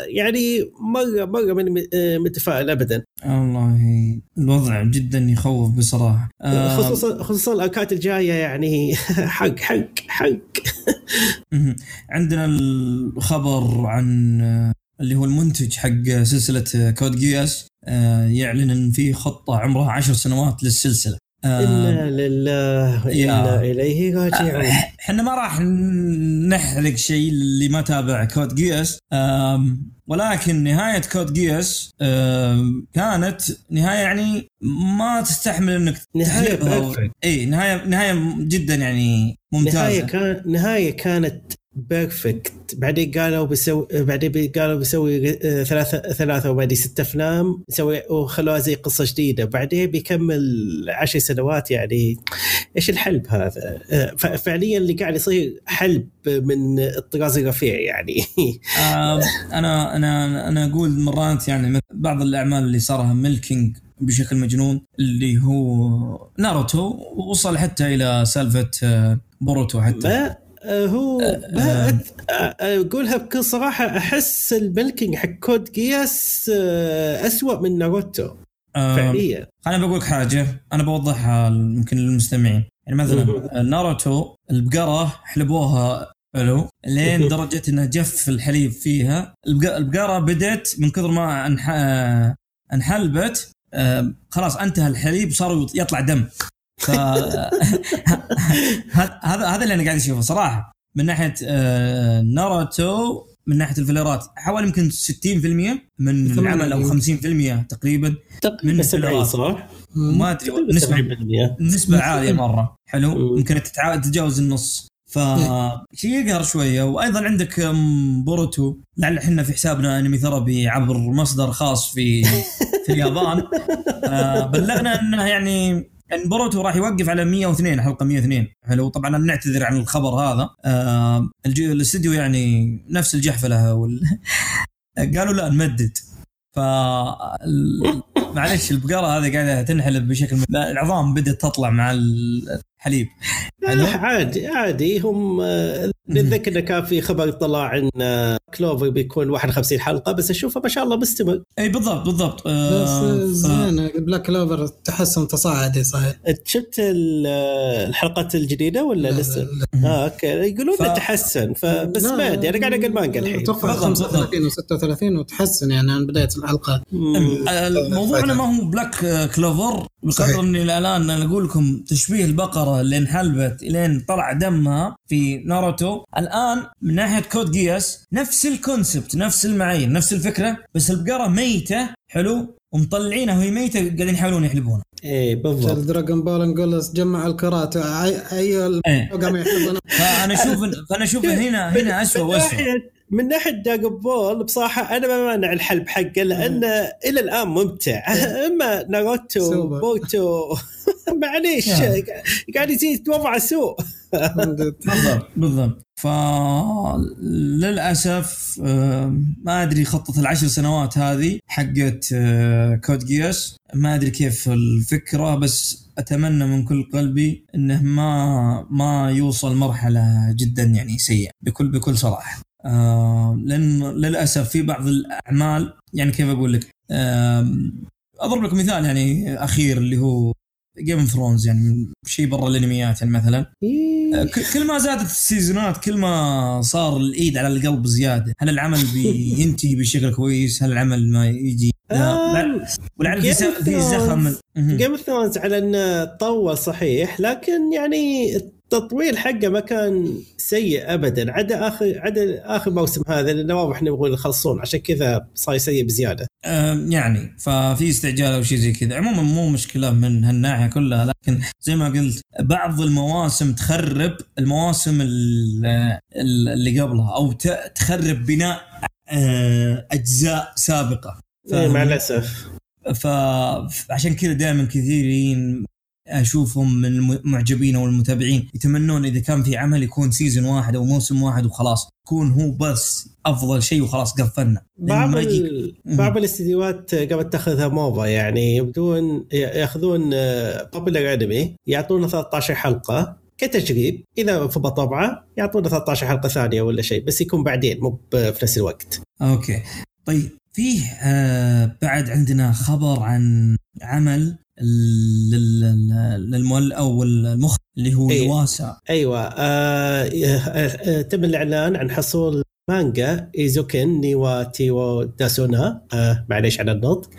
يعني مره مره آه، متفائل ابدا. والله الوضع جدا يخوف بصراحة. آه، خصوصا خصوصا ال arc ات الجاية يعني حق حق حق. عندنا الخبر عن آه، اللي هو المنتج حق سلسلة Code Geass. آه، يعلن إن في خطة عمرها عشر سنوات للسلسلة. إنا لله. وأنا إليه راجعون إحنا ما راح نحرق شيء اللي ما تابع Code Geass آم، ولكن نهاية Code Geass آم، كانت نهاية يعني ما تستحمل إنك perfect. اي نهايه نهاية جدا يعني ممتازة نهاية كان نهاية كانت perfect بعدين قالوا بيسوي بعدين قالوا بيسوي آه، ثلاثة ثلاثة وبعدين ست أفلام يسوي وخلوها زي قصة جديدة. بعدين بيكمل عشر سنوات يعني. إيش الحلب هذا؟ آه، فعليا اللي قاعد يصير حلب من الطراز الرفيع يعني. آم، أنا أنا أنا أقول مرات يعني بعض الأعمال اللي صارها milking بشكل مجنون اللي هو ناروتو وصل حتى إلى سالفة آه، بوروتو حتى. آه، هو ما أت- آه، أقولها بكل صراحة أحس ال milking حق Code Geass آه، أسوأ من ناروتو فعليا. أنا بقول حاجة أنا بوضحها يمكن للمستمعين. يعني مثلا ناروتو البقرة حلبوها حلو لين درجة إنه جف الحليب فيها. البق- البقرة بدت من كثر ما انح... أنحلبت آه، خلاص انتهى الحليب صار يطلع دم. هذا هذا اللي أنا قاعد أشوفه صراحة من ناحية آه، ناروتو من ناحية الفيلرات حوالي يمكن 60% من. العمل أو 50% تقريبا من 70 فلورات. صح؟ ما أدري تقريباً نسبه 70%. نسبة عالية مرة حلو. يمكن تتجاوز النص ف شيء يقهر شوية وأيضا عندك بوروتو لعل إحنا في حسابنا Anime Therapy عبر مصدر خاص في في اليابان آه، بلغنا انه يعني إن بوروتو راح يوقف على 102 حلقة 102 حلو طبعا نعتذر عن الخبر هذا. آه، الاستديو يعني نفس الجحفله وال... قالوا لا نمدد. ف معلش البقرة هذه قاعدة تنحلب بشكل العظام بدأت تطلع مع ال- حليب. لا عادي عادي. هم آه، نتذكر انه كان في خبر طلع إن آه، Clover بيكون 51 حلقة بس أشوفه ما شاء الله مستمر. إي بالضبط بالضبط. بس آه، ف- زين Black Clover تحسن تصاعدي صحيح. شفت ال- آه، الحلقات الجديدة ولا لا، لسه؟ لا، آه okay. يقولون ف- تحسن فبس لا، ما أدري. أنا قاعد اقرا مانجا الحين. أتوقع بالضبط، 35 و36 وتحسن يعني عن بداية. الموضوع أنا ما هو Black Clover صحيح. بقدر إني الآن أنا أقول لكم تشبيه البقرة اللي انحلبت الين طلع دمها في ناروتو. الآن من ناحية Code Geass نفس ال concept نفس المعايير نفس الفكرة بس البقرة ميتة حلو ومطلعينها وهي ميتة قاعدين يحاولون يحلبونها. إيه بالضبط. Dragon Ball نقول جمع الكرات. اي أي إيه. قام فأنا أشوف فأنا أشوف هنا هنا اسوء واسوء من ناحية Dragon Ball بصراحة أنا ما مانع الحلب حقه لأنه إلى الآن ممتع. أما ناروتو. بوروتو معليش. قاعد يزيد وضعه سوء. بالضبط. بالضبط. فللاسف ما أدري خطة العشر سنوات هذه حقت آه، Code Geass ما أدري كيف الفكرة بس أتمنى من كل قلبي إنه ما ما يوصل مرحلة جدا يعني سيئة بكل بكل صراحة. آه، لأن للأسف في بعض الأعمال يعني كيف أقول لك؟ أضرب لك مثال يعني أخير اللي هو Game of Thrones يعني شيء برا الأنميات يعني مثلا. ك- كل ما زادت ال season ات كل ما صار الإيد على القلب زيادة. هل العمل بينتهي بشكل كويس؟ هل العمل ما يجي؟ لا لا. ولعل في زخم. Game of Thrones على إنه طول صحيح لكن يعني التطوير حقه ما كان سيء ابدا. عدا اخر عدا آخر موسم هذا لأنه واضح انه يبغون يخلصون. عشان كذا صار سيء بزيادة. يعني ففي استعجال أو شيء زي كذا. عموما مو مشكلة من هالناحية كلها لكن زي ما قلت بعض المواسم تخرب المواسم ال- ال- اللي قبلها أو تخرب بناء أجزاء سابقة. إيه، مع الأسف. فعشان كذا دائما كثيرين أشوفهم من المعجبين أو المتابعين يتمنون إذا كان في عمل يكون سيزون واحد أو موسم واحد وخلاص. يكون هو بس أفضل شيء وخلاص قفلنا. بعض ال... بعض الاستديوهات قامت تأخذها موضة يعني يبدون يأخذون بوبولار انمي يعطونا 13 حلقة كتجريب. إذا فضى طبعة يعطونا 13 حلقة ثانية ولا شيء بس يكون بعدين مو في نفس الوقت. أوكي. طيب فيه آه بعد عندنا خبر عن عمل لل- لل- للمؤلف أو المخرج اللي هو إيه. يواسا أيوه آه آه آه تم الإعلان عن حصول مانجا إيزوكن نيوا تيو داسونا آه معليش على النطق.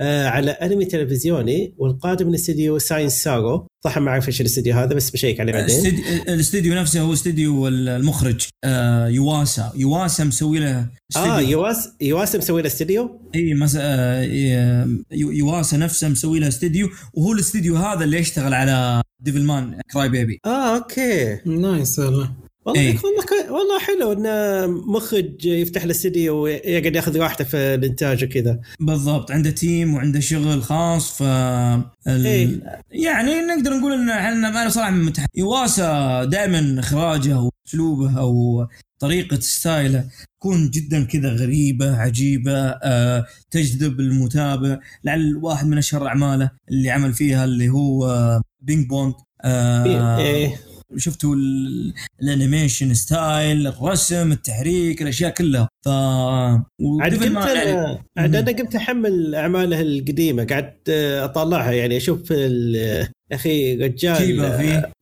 آه على أنمي تلفزيوني والقادم من استديو Science Saru صح ما أعرف إيش الاستديو هذا بس بشيك عليه بعدين. الاستديو- الاستديو نفسه هو استديو المخرج آه يواسا. يواسا مسوي له آه استديو يواس يواس مسوي له استديو؟ إي مس... آه، ي- يواسا نفسه مسوي له استديو. وهو الاستديو هذا اللي يشتغل على Devilman Crybaby آه okay. nice والله. والله إيه. والله ك- والله حلو إن مخرج يفتح له استديو ويقعد ياخذ راحته في الإنتاج وكذا بالضبط عنده team وعنده شغل خاص ف ال... إيه. يعني نقدر نقول إن إحنا أنا صراحة متح... يواسا دائما إخراجه واسلوبه أو طريقة style ه تكون جدا كذا غريبة عجيبة أه تجذب المتابع لعل واحد من أشهر أعماله اللي عمل فيها اللي هو آه، Ping Pong آه إيه شفتوا ال- ال animation style الرسم التحريك الأشياء كلها. ف عاد قمت man يعني عاد أنا قمت أحمل أعماله القديمة قعدت آه، اطالعها يعني أشوف ال- أخي رجال.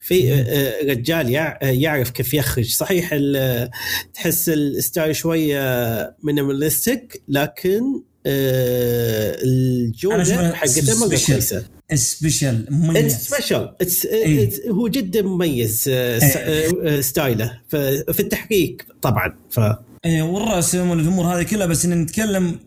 في؟ آه، رجال يع- يعرف كيف يخرج. صحيح تحس ال style شوية minimalistic لكن آه، أنا الجودة حقته مره. كويسة. special it's مميز special إيه. هو جدا مميز آه، س- آه، style ه. في التحريك طبعا ف إيه، والرسم والامور هذه كلها بس إن نتكلم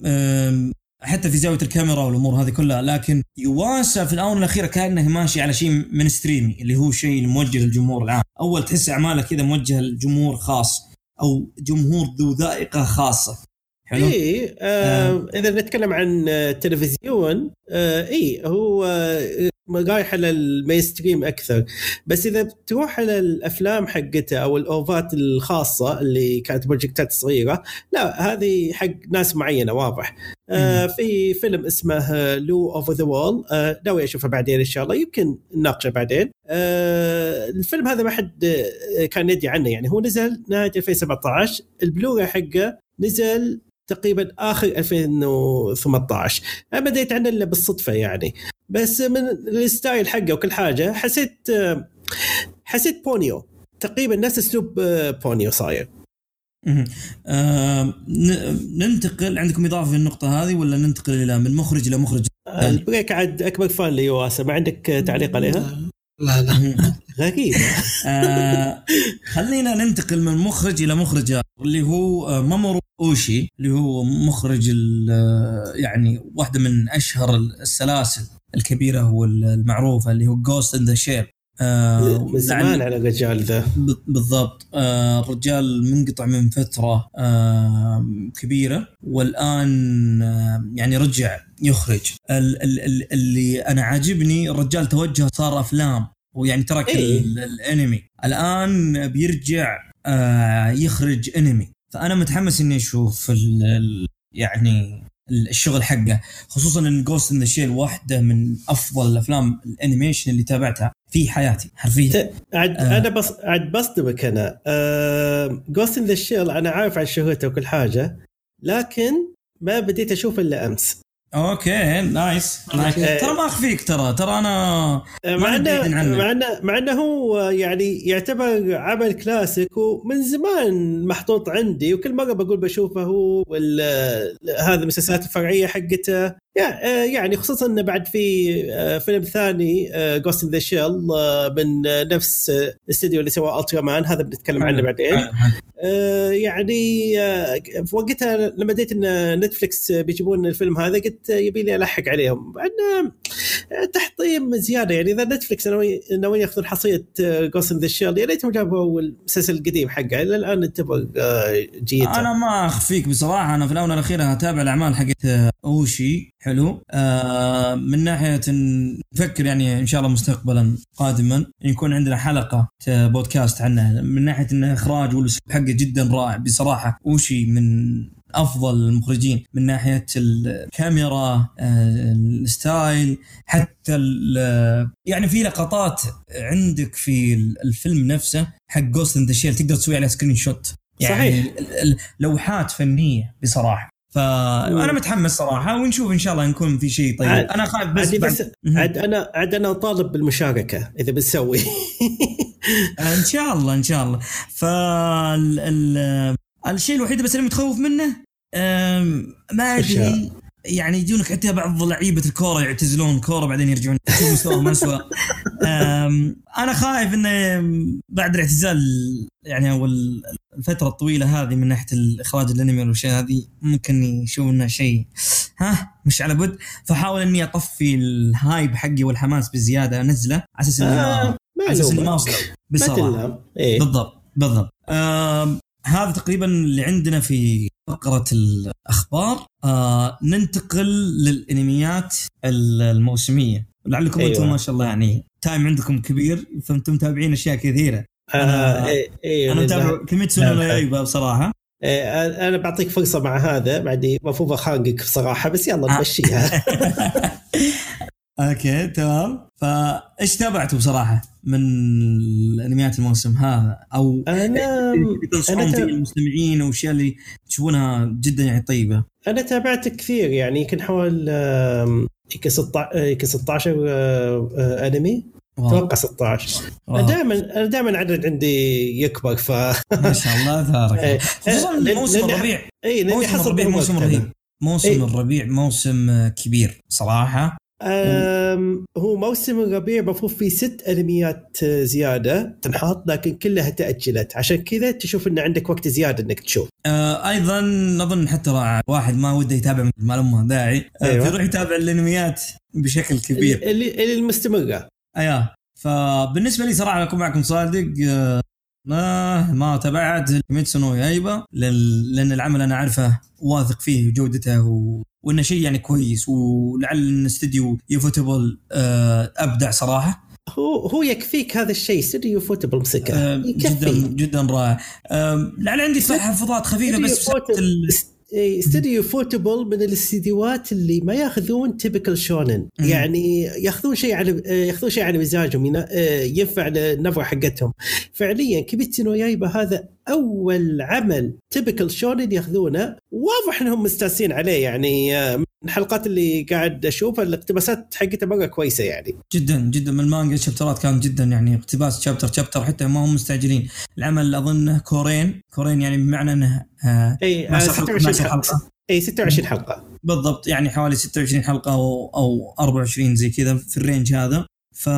حتى في زاوية الكاميرا والأمور هذه كلها لكن يواسا في الآونة الأخيرة كأنه ماشي على شيء mainstream ي اللي هو شيء موجه للجمهور العام. أول تحس أعماله كذا موجهه لجمهور خاص أو جمهور ذو ذائقة خاصة. حلو. اي آه إذا نتكلم عن آه، تلفزيون آه اي هو آه، رايح على ال mainstream أكثر. بس إذا بتروح على الأفلام حقته أو ال OVA ات الخاصة اللي كانت project ات صغيرة لا هذه حق ناس معينة واضح. آه في فيلم اسمه Lu Over the Wall ناوي أشوفه بعدين إن شاء الله. يمكن نناقشه بعدين. آه الفيلم هذا ما حد آه، كان يدري عنه يعني. هو نزل نهاية 2017 البلوراي حقه نزل تقريبا آخر 2018 أنا دريت عنه إلا بالصدفة يعني. بس من ال style حقه وكل حاجة حسيت حسيت بونيو. تقريبا نفس أسلوب آه، بونيو صاير. آه ننتقل عندكم إضافة في النقطة هذه ولا ننتقل إلى من مخرج إلى مخرج البريك عاد أكبر fan ليواسا. ما عندك تعليق عليها؟ لا لا. غريب آه خلينا ننتقل من مخرج إلى مخرج اللي هو آه، مامورو أوشي اللي هو مخرج آه، يعني واحدة من أشهر السلاسل الكبيرة والمعروفه اللي هو Ghost in the Shell من زمان على الرجال ذا. بالضبط. آه الرجال منقطع من فترة آه كبيرة والآن آه يعني رجع يخرج. ال- ال- ال- اللي أنا عاجبني الرجال توجه صار أفلام. ويعني ترك إيه. ال- الانمي. الآن بيرجع آه يخرج انمي. فأنا متحمس إني أشوف ال- ال- يعني الشغل حقه. خصوصا إن Ghost in the Shell واحدة من أفضل الأفلام ال animation اللي تابعتها في حياتي حرفيا. عاد آه. أنا بس عاد بصدمك أنا. Ghost in the Shell أنا عارف عن شهرته وكل حاجة لكن ما بديت أشوف إلا أمس. okay nice nice آه. ترى ما أخفيك ترى ترى أنا مع انه عنك. مع انه مع إنه هو يعني يعتبر عمل كلاسيك ومن زمان محطوط عندي وكل مرة بقول بشوفه هو هذه المسلسلات الفرعية حقته يعني خصوصا إنه بعد في آه، فيلم ثاني Ghost in the Shell من آه، نفس آه، الاستديو اللي سوى Ultraman هذا بنتكلم عنه بعدين. آه، يعني آه، في وقتها لما دريت إن Netflix بيجيبون الفيلم هذا قلت يبي لي ألحق عليهم. تحطيم زيادة. يعني إذا Netflix ناوي- ناويين يأخذون حصريه Ghost in the Shell يا ريتهم جابوا المسلسل القديم حقه. إلى الآن انتبه آه، جيته أنا ما أخفيك بصراحة. أنا في الاونه الاخيره أتابع الأعمال حقت أوشي. حلو. آه من ناحية نفكر يعني إن شاء الله مستقبلا قادما يكون عندنا حلقة بودكاست عنه. من ناحية انه إخراج والأسلوب حقه جدا رائع بصراحة. أوشي من أفضل المخرجين من ناحية الكاميرا آه، الستايل حتى يعني في لقطات عندك في الفيلم نفسه حق Ghost in the Shell تقدر تسوي عليه screenshot يعني صحيح. لوحات فنية بصراحة. فانا متحمس صراحة ونشوف إن شاء الله نكون في شيء طيب. عاد- أنا خايف بس, بس. عاد أنا عاد أنا طالب بالمشاركة إذا بتسوي. إن شاء الله إن شاء الله. فال ال- الشيء الوحيد بس اللي متخوف منه ما أدري؟ يعني يجونك حتى بعض لعيبة الكورة يعتزلون الكوره بعدين يرجعون مستواهم اسوء أنا خايف إنه بعد الاعتزال يعني أو الفترة الطويلة هذه من ناحية الإخراج الأنمي والأشياء هذه ممكن يشوف إنه شيء ها مش على بد فحاول إني أطفي الهايب حقي والحماس بزيادة أنزله على أساس اني ما آه، على أساس اني ما أوصل. ما إيه. بالضبط بالضبط. هذا تقريبا اللي عندنا في فقرة الأخبار آه ننتقل للأنميات ال- الموسمية لعلكم أيوة. أنتم ما شاء الله يعني time عندكم كبير فأنتم متابعين أشياء كثيرة آه، إيه إيه أنا. متابع كيميتسو نو يايبا بصراحة إيه، أنا بعطيك فرصة مع هذا بعدي المفروض أخانقك بصراحة بس يلا آه. نمشيها okay تمام فايش تابعتوا بصراحة من الانميات الموسم هذا أو أنا تنصحون أنا فيه تا- المستمعين والاشياء اللي تشوفونها جدا يعني طيبة أنا تابعت كثير يعني يمكن آم، يمكن 16 يمكن 16 آه، آه، أنمي. أتوقع 16 واو. دائما أنا دائما عدد عندي يكبر ف ما شاء الله تبارك إيه. الله. خصوصا موسم الربيع اي موسم الربيع موسم رهيب إيه. الربيع موسم كبير صراحة آم، هو موسم الربيع المفروض فيه ست أنميات آه، زيادة تنحط لكن كلها تأجلت. عشان كذا تشوف إن عندك وقت زيادة إنك تشوف. آه أيضا اظن حتى واحد ما وده يتابع ما له داعي. آه أيوة. يروح يتابع الأنميات بشكل كبير. اللي اللي المستمره أيوه. فبالنسبة لي صراحة أكون معكم صادق آه ما ما تابعت كيميتسو نو يايبا لأن العمل أنا عارفه واثق فيه جودته و... وإنه شيء يعني كويس ولعل إن استديو ufotable آه أبدع صراحة. هو هو يكفيك هذا الشيء استوديو ufotable مسكه آه جدا جدا رائع. آه لعل عندي تحفظات خفيفة بس بسبب ufotable- إيه، استوديو ufotable من الاستديوهات اللي ما ياخذون typical shonen. يعني ياخذون شيء على آه، ياخذون شيء على مزاجهم آه، ينفع للنبره حقتهم. فعليا كيميتسو نو يايبا هذا أول عمل typical shonen ياخذونه. واضح إنهم مستانسين عليه يعني الحلقات اللي قاعد أشوفها الاقتباسات حقته مرة كويسة يعني. جدا جدا. من المانجا الشابترات كانت جدا يعني اقتباس chapter chapter حتى ما هم مستعجلين. العمل أظن كورين كورين يعني بمعنى إنه آه إي آه، 12 حلقة، 26 12 حلقة. حلقة. إي 26 حلقة. بالضبط يعني حوالي 26 حلقة أو أو 24 زي كذا في ال range هذا. ف.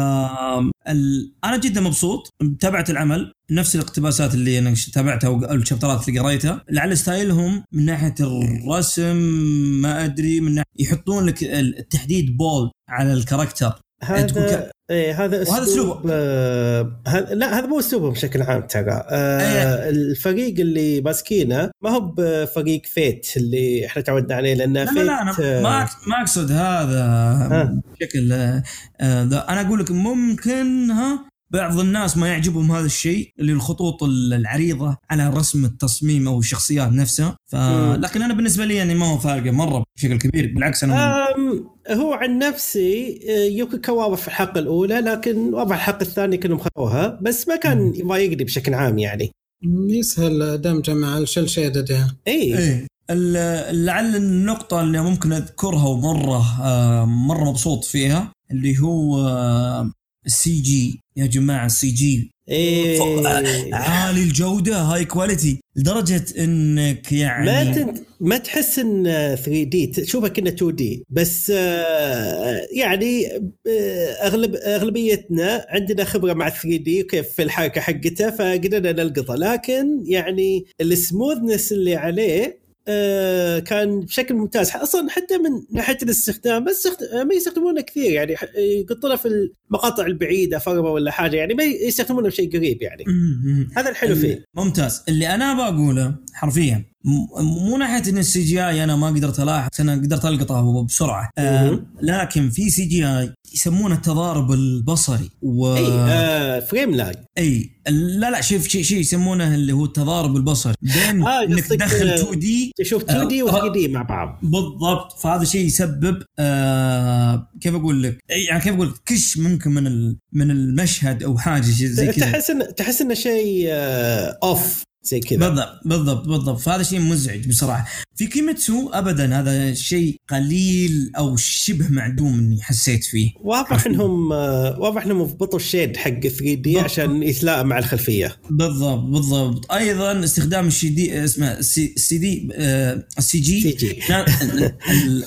أنا جدا مبسوط تابعت العمل نفس الاقتباسات اللي أنا تابعتها أو الشابترات اللي قريتها لعل style هم من ناحية الرسم ما أدري من ناحية يحطون لك التحديد bold على ال character هذا إيه هذا وهذا أسلوب آه هذا لا هذا مو اسلوبهم بشكل عام ترى آه إيه. الفريق اللي ماسكينه ما هو بفريق Fate اللي إحنا تعودنا عليه لأن لا Fate لا, لا أنا آه، ما أقصد- ما أقصد هذا ها. بشكل آه، آه، أنا أقول لك ممكن ها بعض الناس ما يعجبهم هذا الشيء اللي الخطوط العريضة على رسم التصميم أو الشخصيات نفسها ف... لكن أنا بالنسبة لي يعني ما هو فارقة مرة بشكل كبير بالعكس أنا هو عن نفسي آه، يمكن كان واضح في الحلقة الأولى لكن واضح الحلقة الثانية كانوا مخلوها بس ما كان يضايقني بشكل عام يعني. يسهل دمجه مع ال cel shaded إي. ال- لعل النقطة اللي ممكن أذكرها ومرة آه، مرة مبسوط فيها اللي هو آه، ال CG. يا جماعة ال CG. فوق- عالي الجودة high quality لدرجة إنك يعني ما تنت... ما تحس إن 3D تشوفها كأنه 2D بس آه، يعني آه، اغلب أغلبيتنا عندنا خبرة مع 3D وكيف في الحركة حقته فقدرنا نلقطه. لكن يعني ال smoothness اللي عليه كان بشكل ممتاز. أصلا حتى من ناحية الاستخدام بس استخد- ما يستخدمونه كثير يعني يقطونه في المقاطع البعيدة فرمة ولا حاجة يعني ما يستخدمونه بشيء قريب يعني. هذا الحلو فيه. ممتاز. اللي أنا بقوله حرفيا. مو ناحية إن ال CGI أنا ما قدرت ألاحظ أنا قدرت القطه بسرعة. آه. لكن في CGI يسمونه التضارب البصري و إي آه frame lag. إي لا لا شوف شيء شيء يسمونه اللي هو التضارب البصري. بين آه، إنك تدخل آه، 2 D. تشوف 2 D و آه، 3 D مع بعض. بالضبط. فهذا شيء يسبب آه كيف أقول لك؟ يعني كيف أقول لك؟ كش ممكن من من المشهد أو حاجة زي كذا. تحس ان تحس انه شيء آه، off زي كذا. بالضبط بالضبط بالضبط. فهذا شيء مزعج بصراحة. في كيميتسو ابدا هذا شيء قليل أو شبه معدوم إني حسيت فيه. واضح إنهم آه، واضح إنهم ضبطوا ال shade حق 3 D. عشان يتلائم مع الخلفية. بالضبط بالضبط. أيضا استخدام الشي دي اسمه ال C ال CD آه، ال CG. CG. كان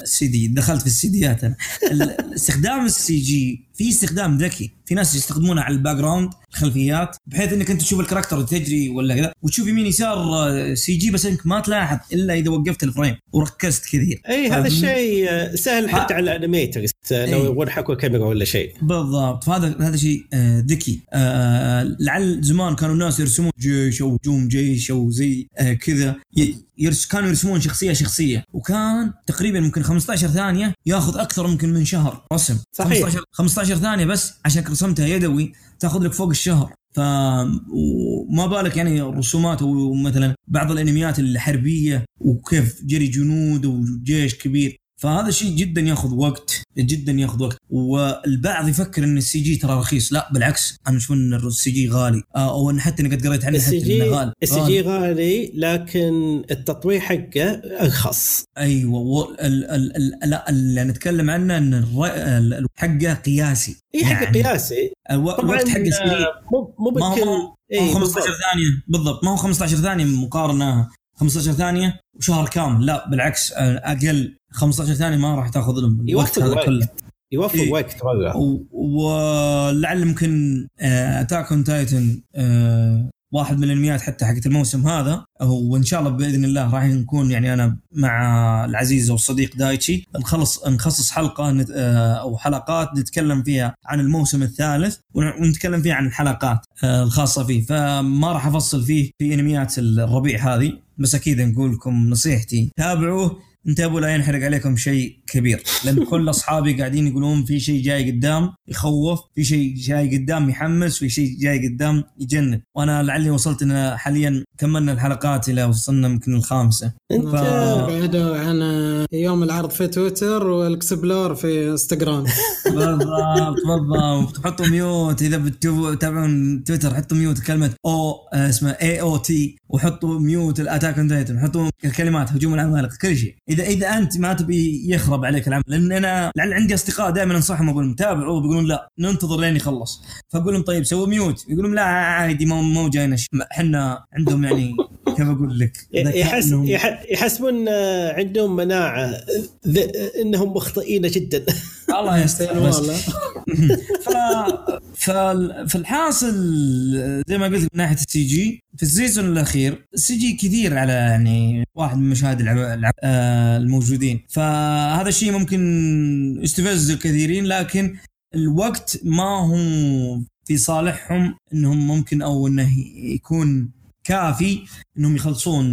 السي دي دخلت في السيديات أنا. استخدام ال CG في استخدام ذكي. في ناس يستخدمونه على ال background الخلفيات بحيث إنك أنت تشوف ال character تجري ولا كذا وتشوف يمين يسار آه، CG بس إنك ما تلاحظ إلا إذا وقفت ال frame وركزت كثير أي هذا؟ الشيء آه، سهل حتى آه. على ال animators لو إيه. يبغون يحركوا كاميرا ولا شيء بالضبط فهذا هذا شيء آه، ذكي آه، لعل زمان كانوا الناس يرسمون جيش أو هجوم جيش أو زي آه، كذا يرس كانوا يرسمون شخصية شخصية وكان تقريبا ممكن 15 ثانية ياخذ أكثر ممكن من شهر رسم صحيح. 15 15 ثانية بس عشان رسمتها يدوي تاخذ لك فوق الشهر ف وما بالك يعني الرسومات ومثلا بعض الأنميات الحربية وكيف جري جنود وجيش كبير. فهذا شيء جدا ياخذ وقت جدا ياخذ وقت. والبعض يفكر إن ال CG ترى رخيص. لا بالعكس أنا أشوف إن ال CG غالي. آه، أو إن حتى أنا قد قريت عنه السي حتى إنه جي غالي. السي. جي غالي. لكن التطوير حقه أرخص. أيوه و... ال... ال... ال... لا اللي نتكلم عنه إن الر... ال... ال- حقه قياسي. إي حق يعني قياسي. الوقت حقه سريع. آه، مو مو ما بكل هو إيه، ما هو 15 بالضبط. ثانية. بالضبط ما هو 15 ثانية مقارنة. 15 ثانية وشهر كامل. لا بالعكس آه، أقل. 15 ثانية ما راح تاخذ لهم الوقت هذا وقت. كله. يوفر إيه. وقت مره و- ولعل يمكن Attack on Titan واحد من الأنميات حتى حقت الموسم هذا. وان شاء الله بإذن الله راح نكون يعني أنا مع العزيز والصديق دايتشي. نخلص نخصص حلقة نت- آه، أو حلقات نتكلم فيها عن الموسم الثالث ون- ونتكلم فيها عن الحلقات آه، الخاصة فيه. فما راح أفصل فيه في أنميات الربيع هذه. بس أكيد نقول لكم نصيحتي تابعوه. انتبهوا لا ينحرق عليكم شيء كبير. لأن كل أصحابي قاعدين يقولون في شيء جاي قدام يخوف في شيء جاي قدام يحمس في شيء جاي قدام يجنن. وأنا لعلي وصلت إن حاليا كملنا الحلقات إلى وصلنا يمكن الخامسة. انت ف- بعدوا عن يوم العرض في تويتر والاكسبلور في إنستغرام. بالضبط بالضبط. حطوا mute. إذا بتشوفوا تتابعون تويتر حطوا mute كلمة أو آه، اسمها AOT وحطوا mute ال Attack on Titan حطوا الكلمات هجوم العمالقة كل شيء. اذا إذا أنت ما تبي يخرب عليك العمل لأن أنا لعل عندي أصدقاء دائما أنصحهم أقول لهم تابعوا بيقولون لا ننتظر لين يخلص. فاقول لهم طيب سووا mute يقولون لا عادي مو مو جاينا. إحنا عندهم يعني كيف أقول لك؟ يحس يحسبون آه، عندهم مناعة ذ- إنهم مخطئين جدا. الله يستر والله. ف... فال- فالحاصل زي ما قلت من ناحية ال C G في ال season الأخير ال CG كثير على يعني واحد من مشاهد العب... العب... آه الموجودين. فهذا الشيء ممكن يستفز الكثيرين لكن الوقت ما هو في صالحهم إنهم ممكن أو إنه يكون كافي إنهم يخلصون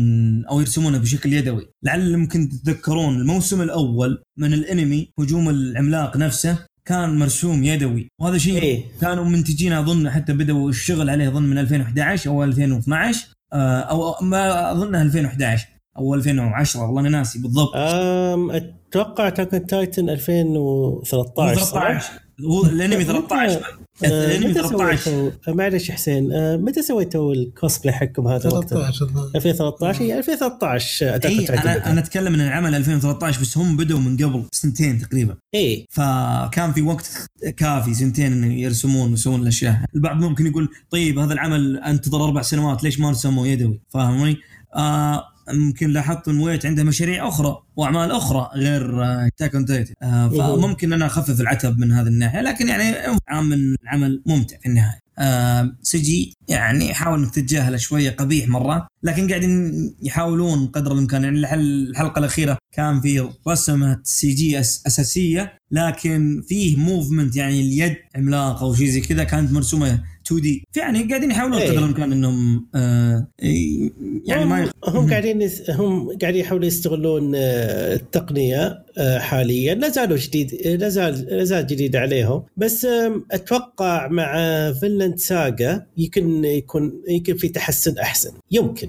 أو يرسمونه بشكل يدوي. لعل ممكن تتذكرون الموسم الأول من الأنمي هجوم العملاق نفسه كان مرسوم يدوي. وهذا شيء إيه. كانوا منتجين أظن حتى بدأوا الشغل عليه أظن من 2011 أو 2012 آه، أو ما اظنها 2011 أو 2010 والله أنا ناسي بالضبط. أم أتوقع تاكن تايتن 2013 صح؟ 13 هو الأنمي 13 آه، الانمي متى 13 سويتوا آه، معلش حسين آه، متى سويتوا الكوسبلاي حقكم هذا وقتها؟ 13 الظاهر. 2013 هي 2013 اي Attack on أنا أنا أتكلم عن العمل 2013 بس هم بدوا من قبل سنتين تقريبا. اي فكان في وقت كافي سنتين إنه يرسمون ويسوون الأشياء. البعض ممكن يقول طيب هذا العمل أنتظر أربع سنوات ليش ما رسموه يدوي. فاهمني؟ آه ممكن لاحظت ان WIT عنده مشاريع أخرى وأعمال أخرى غير Attack on Titan فممكن أنا أخفف العتب من هذه الناحية لكن يعني عامل العمل ممتع في النهاية. آه CG يعني حاول إنك تتجاهله شوية قبيح مرات لكن قاعدين يحاولون قدر الإمكان. يعني الحل- الحلقة الأخيرة كان في رسمة CG أس أساسية لكن فيه movement يعني اليد عملاقة أو شيء زي كذا كانت مرسومة 2 D يعني قاعدين يحاولون إيه. قدر الإمكان إنهم آه يعني ما يخ... هم قاعدين يس- هم قاعدين يحاولون يستغلون آه، التقنية آه، حاليا. لا زالوا جديد لا زال لا زال جديد عليهم. بس أتوقع مع Vinland Saga يمكن يكون يمكن في تحسن أحسن. يمكن.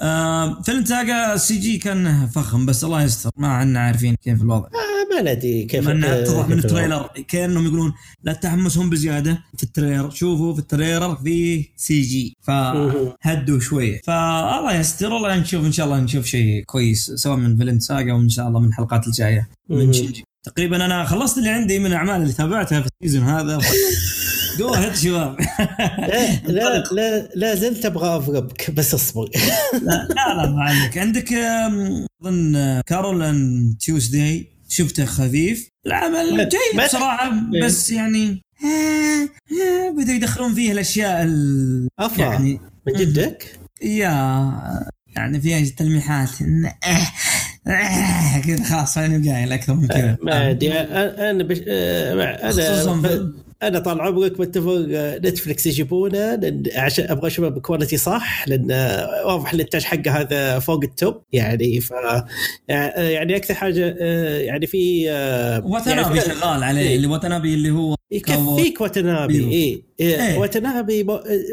آه Vinland Saga ال CG كان فخم بس الله يستر. ما عنا عارفين كيف الوضع. ما ندري كيف من اتضح من. ال trailer كأنهم يقولون لا تحمسهم بزيادة في ال trailer. شوفوا في ال trailer في CG. فهدوا شوية. فالله يستر والله نشوف إن شاء الله نشوف شيء كويس سواء من Vinland Saga وإن شاء الله من الحلقات الجاية. من شينجي تقريبا أنا خلصت اللي عندي من الأعمال اللي تابعتها في ال season هذا. go ahead شباب. لا لا لا, لا زلت أبغى اضربك بس اصبر. لا لا لا ما عندك آم، أظن Carole and Tuesday شفته خفيف. العمل جيد بصراحة بس يعني آه، آه، بدوا يدخلون فيه الأشياء ال- أفا. يعني من جدك؟ يا يعني فيها تلميحات. آه، كذا خلاص أنا قايل أكثر من كذا. ما أدري أنا أنا بش... خصوصاً أنا طال عمرك متفق آه، نتفلكس يجيبونه لأن عشان أبغى أشوفه بكواليتي صح لأن آه، واضح الانتاج حقه هذا فوق التوب يعني ف آه، يعني أكثر حاجة يعني في وتنابي يعني شغال عليه إيه. اللي وتنابي اللي هو يكفيك وتنابي. اي إيه. إيه. وتنابي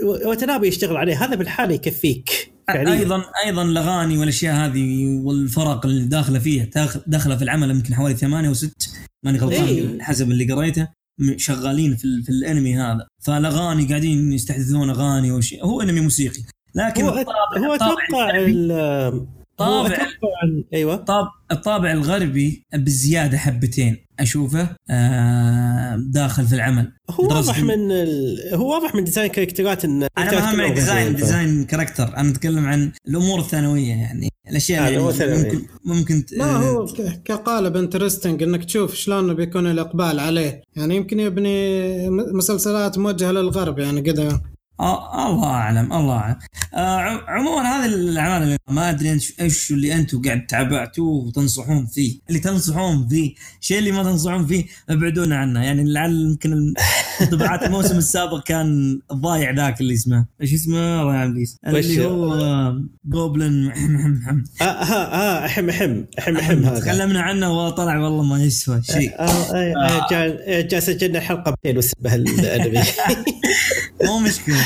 وتنابي يشتغل عليه هذا بالحالة يكفيك فعلياً. أيضا أيضا الأغاني والأشياء هذه والفرق اللي داخلة فيها داخل- داخلة في العمل يمكن حوالي ثمانية وست ماني غلطان إيه. حسب اللي قريته شغالين في, في الانمي هذا فالأغاني قاعدين يستحدثون أغاني وشيء هو أنمي موسيقي لكن هو الطابع هو الطابع أتوقع الغربي- ال- هو طابع أتوقع ال- أيوه. الطابع, الطابع الغربي بزيادة حبتين. أشوفه آه داخل في العمل. هو واضح من ال... هو واضح من design character ات إن أنا ما هم design design character أنا أتكلم عن الأمور الثانوية يعني. الأشياء آه، اللي. ممكن ممكن ت- لا هو ك- كقالب interesting إنك تشوف شلون بيكون الإقبال عليه. يعني يمكن يبني مسلسلات موجهة للغرب يعني كذا آه الله أعلم الله أعلم. آه عموما هذه الأعمال اللي ما أدري إيش اللي أنتم قاعد تابعتوه وتنصحون فيه. اللي تنصحون فيه. الشيء اللي ما تنصحون فيه ابعدونا عنه. يعني لعل يمكن انطباعات الموسم السابق كان الضايع ذاك اللي اسمه. إيش اسمه؟ الله يعلم؟ اللي هو آه، جوبلن آه آه آه أحم أحم أحم أحم هذا. تكلمنا عنه وطلع والله ما يسوى شيء. آه، آه، آه، جا- جا سجلنا الحلقة 200 وسبها الانمي مو مشكلة.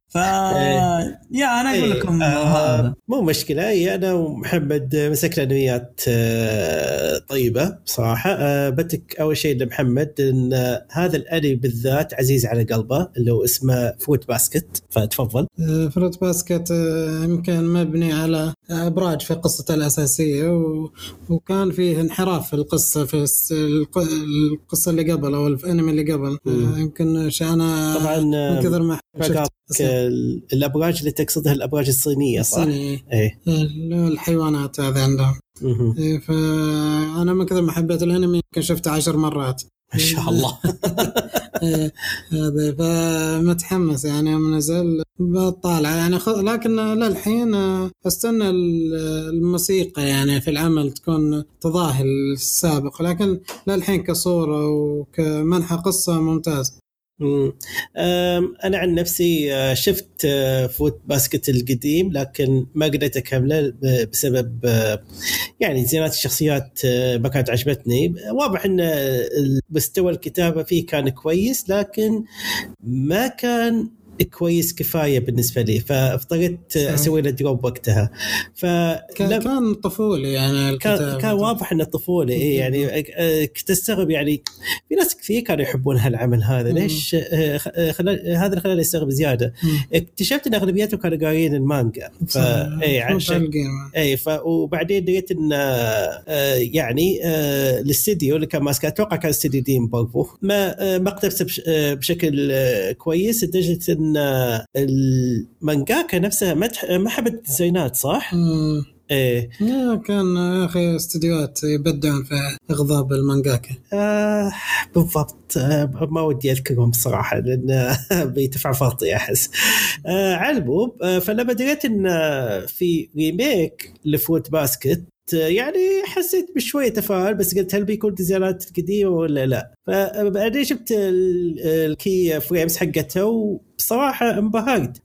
ف يا أنا أقول لكم إيه، آه، هذا مو مشكلة. اي أنا ومحمد مسكنا انميات آه، طيبة بصراحه آه، بتكّ أول شيء لمحمد إن آه، هذا الانمي بالذات عزيز على قلبه اللي هو اسمه فروتس باسكت. فتفضل. آه، فروت باسكت آه، يمكن مبني على أبراج في قصته الأساسية و... وكان فيه انحراف في القصة في الس- الق- القصة اللي قبل أو الأنمي اللي قبل. آه، يمكن أنا طبعا من آه، كثر ما الأبراج اللي تقصدها الأبراج الصينية صح؟ الصيني إيه. الحيوانات هذا عندهم. إيه، فأنا من كثر ما حبيت الأنمي يمكن شفته عشر مرات. ما شاء الله. إيه، هذا فمتحمس يعني يوم نزل بطالع. يعني خ... لكن للحين أستنى ال- الموسيقى يعني في العمل تكون تضاهي السابق. لكن للحين كصورة وكمنحى قصة ممتاز. أنا عن نفسي آه، شفت آه، فوت باسكت القديم لكن ما قدرت أكمله بسبب آه، يعني زينات الشخصيات ما كانت عجبتني. واضح إن مستوى الكتابة فيه كان كويس لكن ما كان كويس كفاية بالنسبة لي فاضطريت. أسوي له دروب وقتها ف كان, طفولي يعني كان الكتاب كان واضح إنه طفوله إيه يعني آه، كنت أستغرب يعني في ناس كثير كانوا يحبون هالعمل هذا. ليش خ- آه، خلال هذا اللي خلاني أستغرب زيادة. اكتشفت إن أغلبيتهم كانوا قارين المانجا ف اي عشان. اي ف وبعدين لقيت إن يعني الاستديو اللي كان ماسكه أتوقع كان استديو ديم برضو ما ما آه، بشكل كويس لدرجة إن المانجاكا نفسها ما ما حبت ال design ات صح؟ مم. إيه. كان يا أخي استديوهات يبدعون في إغضاب المانجاكا. آه بالضبط. آه ما ودي أذكرهم بصراحة لأن بيدفع فرطي أحس. آه على آه فلما دريت إن في remake ل Fruits Basket. يعني حسيت بشوية تفاؤل بس قلت هل بيكون design ات قديمة ولا لا؟ فبعدين شفت ال- ال key frames حقته وبصراحة انبهرت.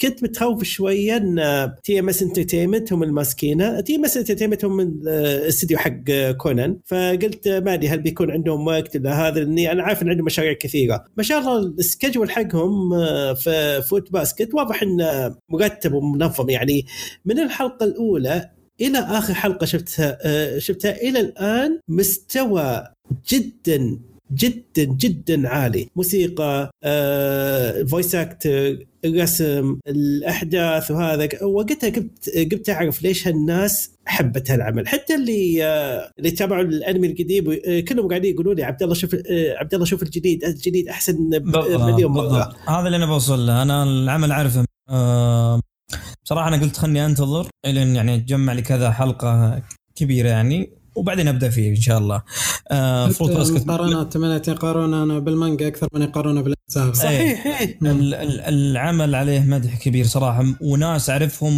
كنت متخوف شوية إن تي ام اس انترتينمنت هم الماسكينة. تي ام اس انترتينمنت هم الاستديو حق كونان. فقلت ما أدري هل بيكون عندهم وقت ولا هذا لأني أنا عارف إن عندهم مشاريع كثيرة. ما شاء الله ال schedule حقهم آه، في Fruits Basket واضح إنه مرتب ومنظم. يعني من الحلقة الأولى إلى آخر حلقة شفتها آه، شفتها إلى الآن مستوى جدا جدا جدا عالي. موسيقى آه، فويس أكتر الرسم الأحداث وهذا. وقتها قمت قمت أعرف ليش هالناس حبت هالعمل. حتى اللي آه، اللي تابعوا الأنمي القديم آه، كلهم قاعدين يقولوا لي عبد الله شوف آه، عبد الله شوف الجديد الجديد أحسن مليون مرة. هذا اللي أنا بوصل له. أنا العمل آه بصراحة أنا قلت خلني أنتظر الين يعني أتجمع لي كذا حلقة كبيرة يعني وبعدين أبدأ فيه إن شاء الله. آه فروت باسكت المقارنات من يقارون أنا بالمانجا أكثر من يقارونه صحيح. إيه. ال- ال- العمل عليه مدح كبير صراحة. وناس أعرفهم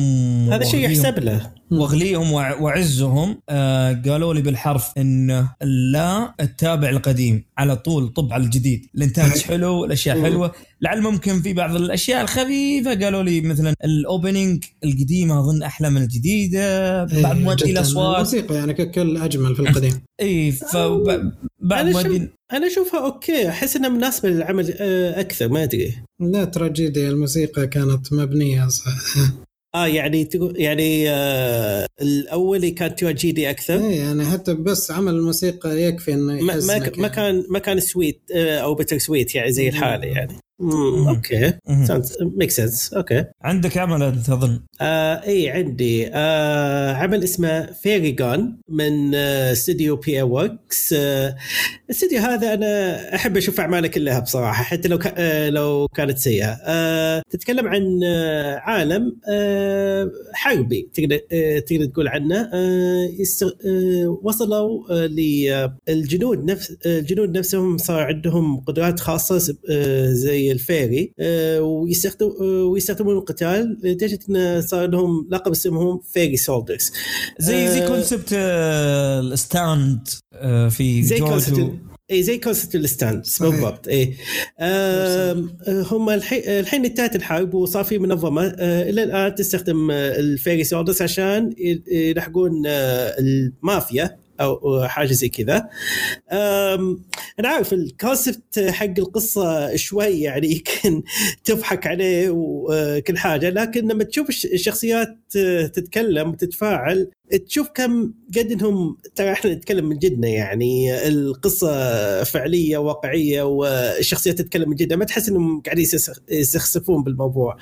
هذا شيء يحسب له. وأغليهم وع- وأعزهم آه قالوا لي بالحرف إنه لا تتابع القديم على طول طب على الجديد. الإنتاج حلو الأشياء. حلوة. لعل ممكن في بعض الأشياء الخفيفة قالوا لي مثلا ال opening القديمه أظن أحلى من الجديدة. بعد إيه، مودي جداً. الأصوات. الموسيقى يعني ككل أجمل في القديم. اي فبعد أنا شوف- مودي أنا أشوفها okay أحس إنها مناسبة للعمل آه، أكثر ما أدري. لا تراجيديا الموسيقى كانت مبنية صح. آه يعني تقول يعني آه الأول كان تراجيدي أكثر. إيه يعني حتى بس عمل الموسيقى يكفي إنه ما ما ما يعني. كان ما كان سويت آه، أو bittersweet يعني زي الحالة يعني. مم، okay. make sense okay. عندك عمل أنت اظن آه إي عندي. آه عمل اسمه Fairy Gone من آه استوديو P.A. Works آه الاستوديو هذا أنا أحب أشوف أعماله كلها بصراحة حتى لو ك... آه لو كانت سيئة. آه تتكلم عن آه عالم آه حربي تقدر آه تقدر تقول عنه. آه يست... آه وصلوا آه للجنود نفس آه الجنود نفسهم صار عندهم قدرات خاصة آه زي زي ال fairy آه، آه، ويستخدمون القتال لدرجة انه صار لهم لقب اسمهم fairy soldiers. زي زي concept آه، ال stand في زي concept اي زي concept ال stand. بالضبط اي هم الحين انتهت الحرب وصار في منظمة إلى الآن تستخدم ال fairy soldiers عشان يلحقون المافيا. أو حاجة زي كذا. أنا عارف الكونسبت حق القصة شوي يعني يمكن تضحك عليه وكل حاجة لكن لما تشوف الش- الشخصيات تتكلم وتتفاعل تشوف كم قد إنهم ترى إحنا نتكلم من جدنا يعني القصة فعلية واقعية والشخصيات تتكلم من جدنا ما تحس إنهم قاعدين يستخسفون بالموضوع.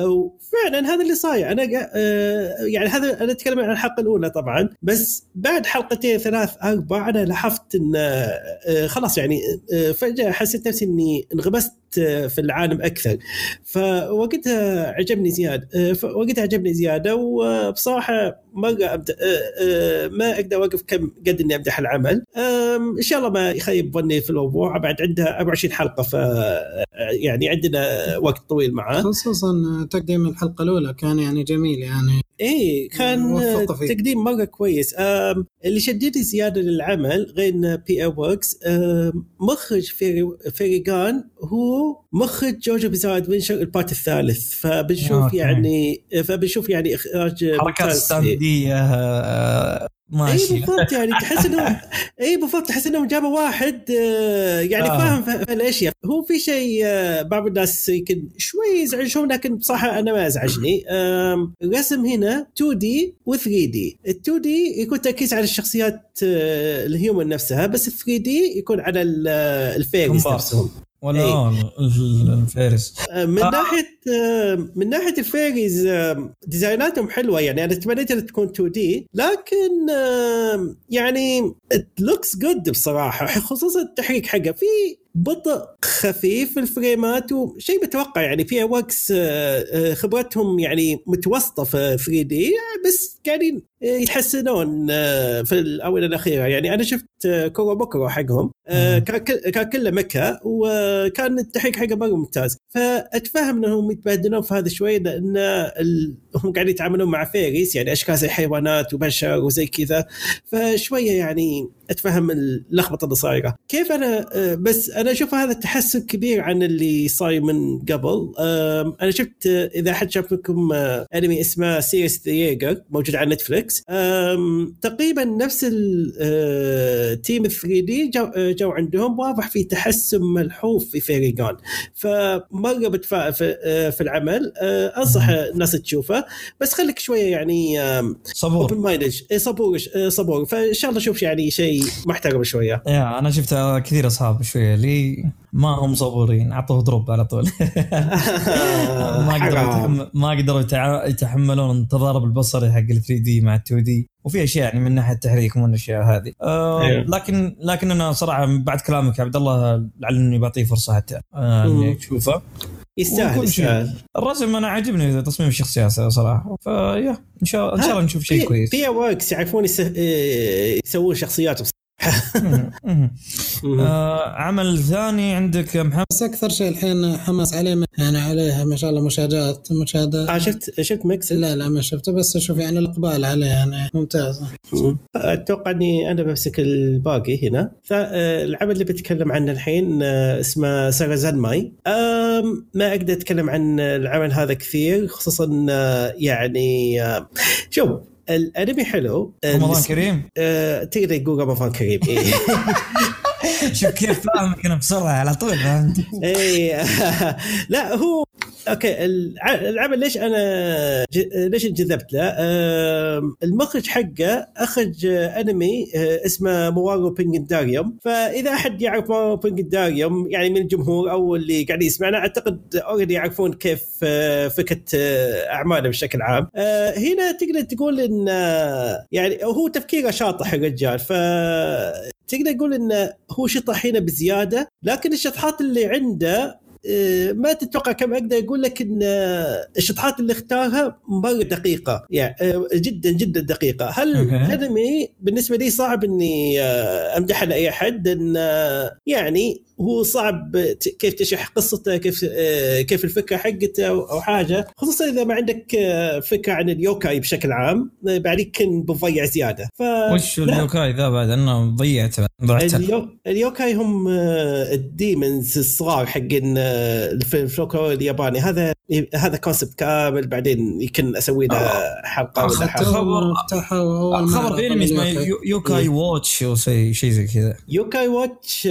وفعلا هذا اللي صاير. أنا آه، يعني هذا أنا أتكلم عن الحلقة الأولى طبعا بس بعد حلقتين ثلاث أربع أنا لاحظت إن آه، خلاص يعني آه، فجأة حسيت نفسي إني انغمست آه، في العالم أكثر. فوقتها عجبني زياده آه، فوقتها عجبني زيادة وبصراحة ما أبدأ آه، آه، ما أقدر أوقف كم قد إني امدح العمل إن شاء الله ما يخيب ظني في الموضوع بعد عندها 24 حلقة ف يعني عندنا وقت طويل معاه. خصوصا تقديم الحلقة الأولى كان يعني جميل يعني إيه كان. تقديم مرة كويس اللي شدني زيادة للعمل غير P.A. Works مخرج Fairy Fairy Gone هو مخرج JoJo's Bizarre Adventure ال part الثالث فبنشوف. يعني فبنشوف يعني إخراج حركات. ستاندية آه، اي ماشي بالضبط يعني تحس انه اي بالضبط تحس إنهم جابوا واحد آه، يعني آه. فاهم في الإشياء. هو في شيء آه، بعض الناس يمكن شوي يزعجهم لكن بصراحة أنا ما ازعجني الرسم هنا 2D و 3D ال 2D يكون تركيز على الشخصيات آه، ال human نفسها بس ال 3D يكون على ال- ال fairies كومبارس. نفسهم. ولا إيه. آه، ال- ال fairies آه، من آه. ناحية آه، من ناحية ال fairies design اتهم حلوة يعني أنا تمنيت إنها تكون 2D لكن يعني looks good بصراحة خصوصا التحريك حقه في بطء خفيف في ال frame ات وشيء متوقع يعني في Works خبرتهم يعني متوسطة في 3D بس قاعدين آه، يتحسنون آه، في الاونه الاخيره يعني أنا شفت آه، كورو بوكرو حقهم آه،. كان كل- كان كله mecha وكان التحريك حقه مرة ممتاز. فأتفهم إنهم يتبهدلون في هذا شوي لأن. هم قاعدين يتعاملون مع fairies يعني اشكال زي حيوانات وبشر وزي كذا. فشوية يعني أتفهم اللخبطة اللي صايرة. كيف أنا بس أنا أشوف هذا تحسن كبير عن اللي صاير من قبل. أنا شفت إذا حد شاف لكم أنمي اسمه سيريس ذا موجود على Netflix آم، تقريبا نفس ال team 3D جو, آه، جو عندهم واضح في تحسن ملحوظ في Fairy Gone فمرة بتفائل في, آه، في العمل آه، أنصح الناس تشوفه. بس خليك شوية يعني صبور. minded صبور آه، صبور. فإن شاء الله نشوف يعني شيء محترم شوية. يا أنا شفت كثير أصحاب شوية. لي ما هم صبورين عطوه drop على طول ما قدروا ما قدروا يتحملون التضارب البصري حق ال 3D مع ال 2D وفي أشياء يعني من ناحية التحريك ومن الأشياء هذه آه أيوه. لكن لكن أنا صراحة بعد كلامك يا عبد الله لعلني بعطيه فرصة حتى آه إني. أشوفه يستاهل. يستاهل الرسم أنا عاجبني تصميم الشخصيات صراحة فيا إن شاء إن شاء الله نشوف شيء كويس P.A. Works يعرفون آه، يسوون شخصيات. آه عمل ثاني عندك محمد؟ بس أكثر شيء الحين حماس عليه يعني عليه ما شاء الله مشاهدات مشاهدات آه شفت شفت Mix؟ لا لا ما شفته بس أشوف يعني الإقبال عليه يعني ممتاز. أتوقع إني أنا بمسك الباقي هنا. فالعمل اللي بتكلم عنه الحين آه، اسمه Sarazanmai آم، ما أقدر أتكلم عن العمل هذا كثير خصوصا آه، يعني آه، شوف الانمي حلو. رمضان كريم؟ آه، تقدر تقول رمضان كريم. إيه. شوف كيف فاهمك أنا بسرعة على طول فهمت؟ اي لا هو okay الع- العمل ليش أنا. ليش انجذبت له؟ المخرج حقه أخرج أنمي آه، اسمه Mawaru Penguindrum فإذا أحد يعرف Mawaru Penguindrum يعني من الجمهور أو اللي قاعد يسمعنا أعتقد already يعرفون كيف آه، فكرة آه، أعماله بشكل عام. هنا تقدر تقول إن يعني هو تفكيره شاطح الرجال ف تقدر تقول انه هو شطح هنا بزيادة لكن الشطحات اللي عنده ما تتوقع كم أقدر أقول لك ان آه، الشطحات اللي اختارها مرة دقيقة يعني آه، جدا جدا دقيقة هل okay. انمي بالنسبة لي صعب إني آه، امدحه لأي حد ان آه، يعني هو صعب كيف تشرح قصته كيف آه، كيف الفكرة حقته أو أو حاجة خصوصا إذا ما عندك آه، فكرة عن ال yokai بشكل عام آه، بعد يمكن بتضيع زيادة. ف وش لا. ال yokai ذا بعد؟ أنه ضيعته ضعته اليو... ال yokai هم ال demons الصغار حقين في الفلوكلور الياباني. هذا هذا concept كامل بعدين يمكن أسوي له حلقة ولا حلقة. خبر- خبر في انمي اسمه يوكاي واتش أو شيء زي كذا. Yo-kai Watch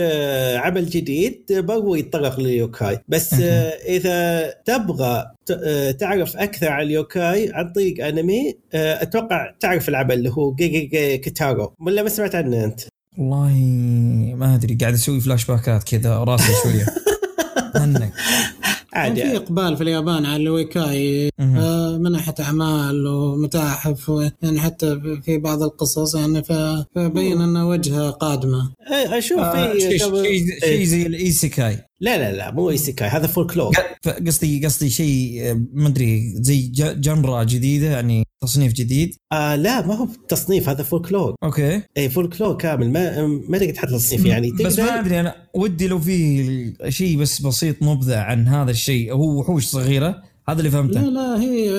عمل جديد برضو يتطرق لل yokai. بس آه، إذا تبغى آه، تعرف أكثر عن ال yokai عن طريق أنمي آه، أتوقع تعرف العمل اللي هو GeGeGe Kitaro. ولا ما سمعت عنه أنت؟ والله ما أدري قاعد أسوي فلاش باكات كذا راسي شوية. عنك كان عادي في إقبال في اليابان على ال yokai. آه، من ناحية أعمال ومتاحف و- يعني حتى في بعض القصص يعني فبين انه وجهه قادمة آه، أشوف آه، في شيء إيه. شيء زي ال isekai لا لا لا مو isekai هذا فولكلور قصدي قصدي شيء آه، ما أدري زي genre جديدة يعني تصنيف جديد؟ آه لا ما هو تصنيف هذا فولكلور okay. اي فولكلور كامل ما ما تقدر تحط تصنيف يعني. بس ما أدري أنا ودي لو في شيء بس بسيط مبدع عن هذا الشيء هو وحوش صغيرة. هذا اللي لا فهمته. لا هي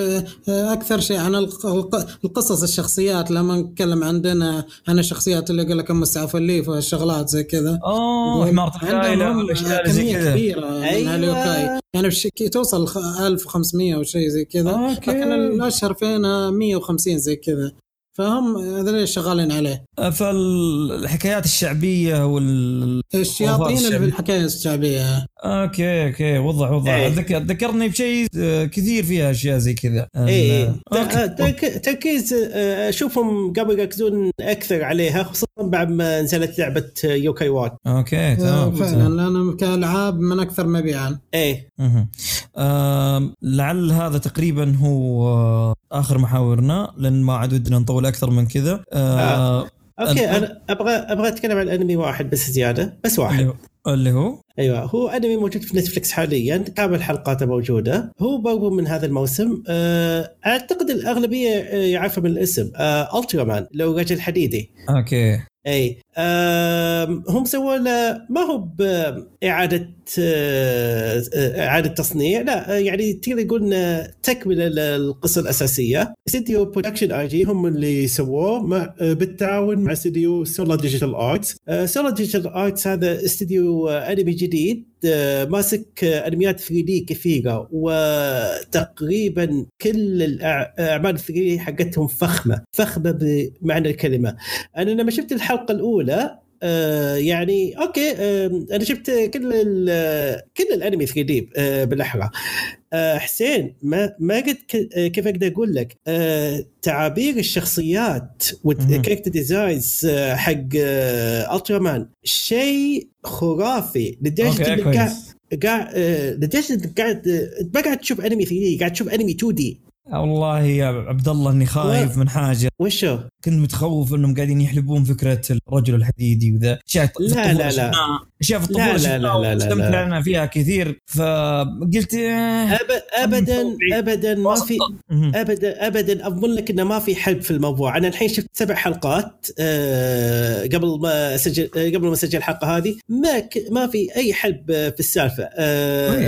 آه، أكثر شيء. عن الق- الق- القصص الشخصيات لما نتكلم عندنا عن الشخصيات اللي يقول لك مسعف الليف والشغلات زي كذا. أوه حمارة العائله عندهم والاشياء زي كميه كذا. كبيرة من أيوة. اليوكاي يعني بش- توصل خ- 1500 أو شيء زي كذا. لكن الأشهر فينا 150 زي كذا. فهم هذول شغالين عليه فالحكايات الشعبية وال الشياطين اللي في. الحكاية الشعبية okay okay وضح وضح إيه. ذكر ذكرني بشيء آه، كثير فيها أشياء زي كذا اي okay. ترك- تركيز آه، أشوفهم قبل يركزون أكثر عليها خصوصا بعد ما نزلت لعبة Yo-kai Watch okay آه، تمام فعلا. لأنهم كألعاب من أكثر مبيعا إيه. آم، لعل هذا تقريبا هو آه، آخر محاورنا لأن ما عاد ودنا نطول أكثر من كذا. آه، okay الآن- أنا أبغى أبغى أتكلم عن أنمي واحد بس زيادة بس واحد. اللي هو- اللي هو؟ أيوه هو أنمي موجود في Netflix حاليا كامل حلقاته موجودة. هو برضو من هذا الموسم. آه، أعتقد الأغلبية آه، يعرفه من الاسم آه، Ultraman لو رجل حديدي okay. أي هم سووا ما هو باعاده آه، آه، إعادة تصنيع لا آه، يعني تقدر تقول إنه تكملة للقصة الأساسية. استديو Production I.G هم اللي سووه مع بالتعاون مع استديو Sola Digital Arts Sola Digital Arts هذا استديو انمي جديد ماسك أنميات 3D كثيرة وتقريبا كل الأعمال 3D حقتهم فخمة فخمة بمعنى الكلمة. أنا لما شفت الحلقة الأولى آه يعني okay آه أنا شفت كل كل الأنمي 3D آه بالأحرى. آه حسين ما ما قد آه، كيف أقدر أقول لك؟ آه تعابير الشخصيات. وال character designs حق الترا مان شيء خرافي. لدرجة إنك قاعد لدرجة إنك قاعد ما قاعد تشوف أنمي 3 دي قاعد تشوف أنمي 2 دي والله يا عبد الله إني خايف من حاجة وشو؟ كنت متخوف إنهم قاعدين يحلبون فكرة الرجل الحديدي وذا اشياء لا، لا، لا. شفناها. اشياء في لا، الطفوله لا، لا، لا، لا، لا. واستمتعنا فيها كثير فقلت آه، أب... ابدا. ابدا ما في. ابدا ابدا اضمن لك إنه ما في حلب في الموضوع أنا الحين شفت سبع حلقات آه، قبل ما اسجل آه، قبل ما اسجل الحلقة هذه ما ك... ما في أي حلب في السالفة.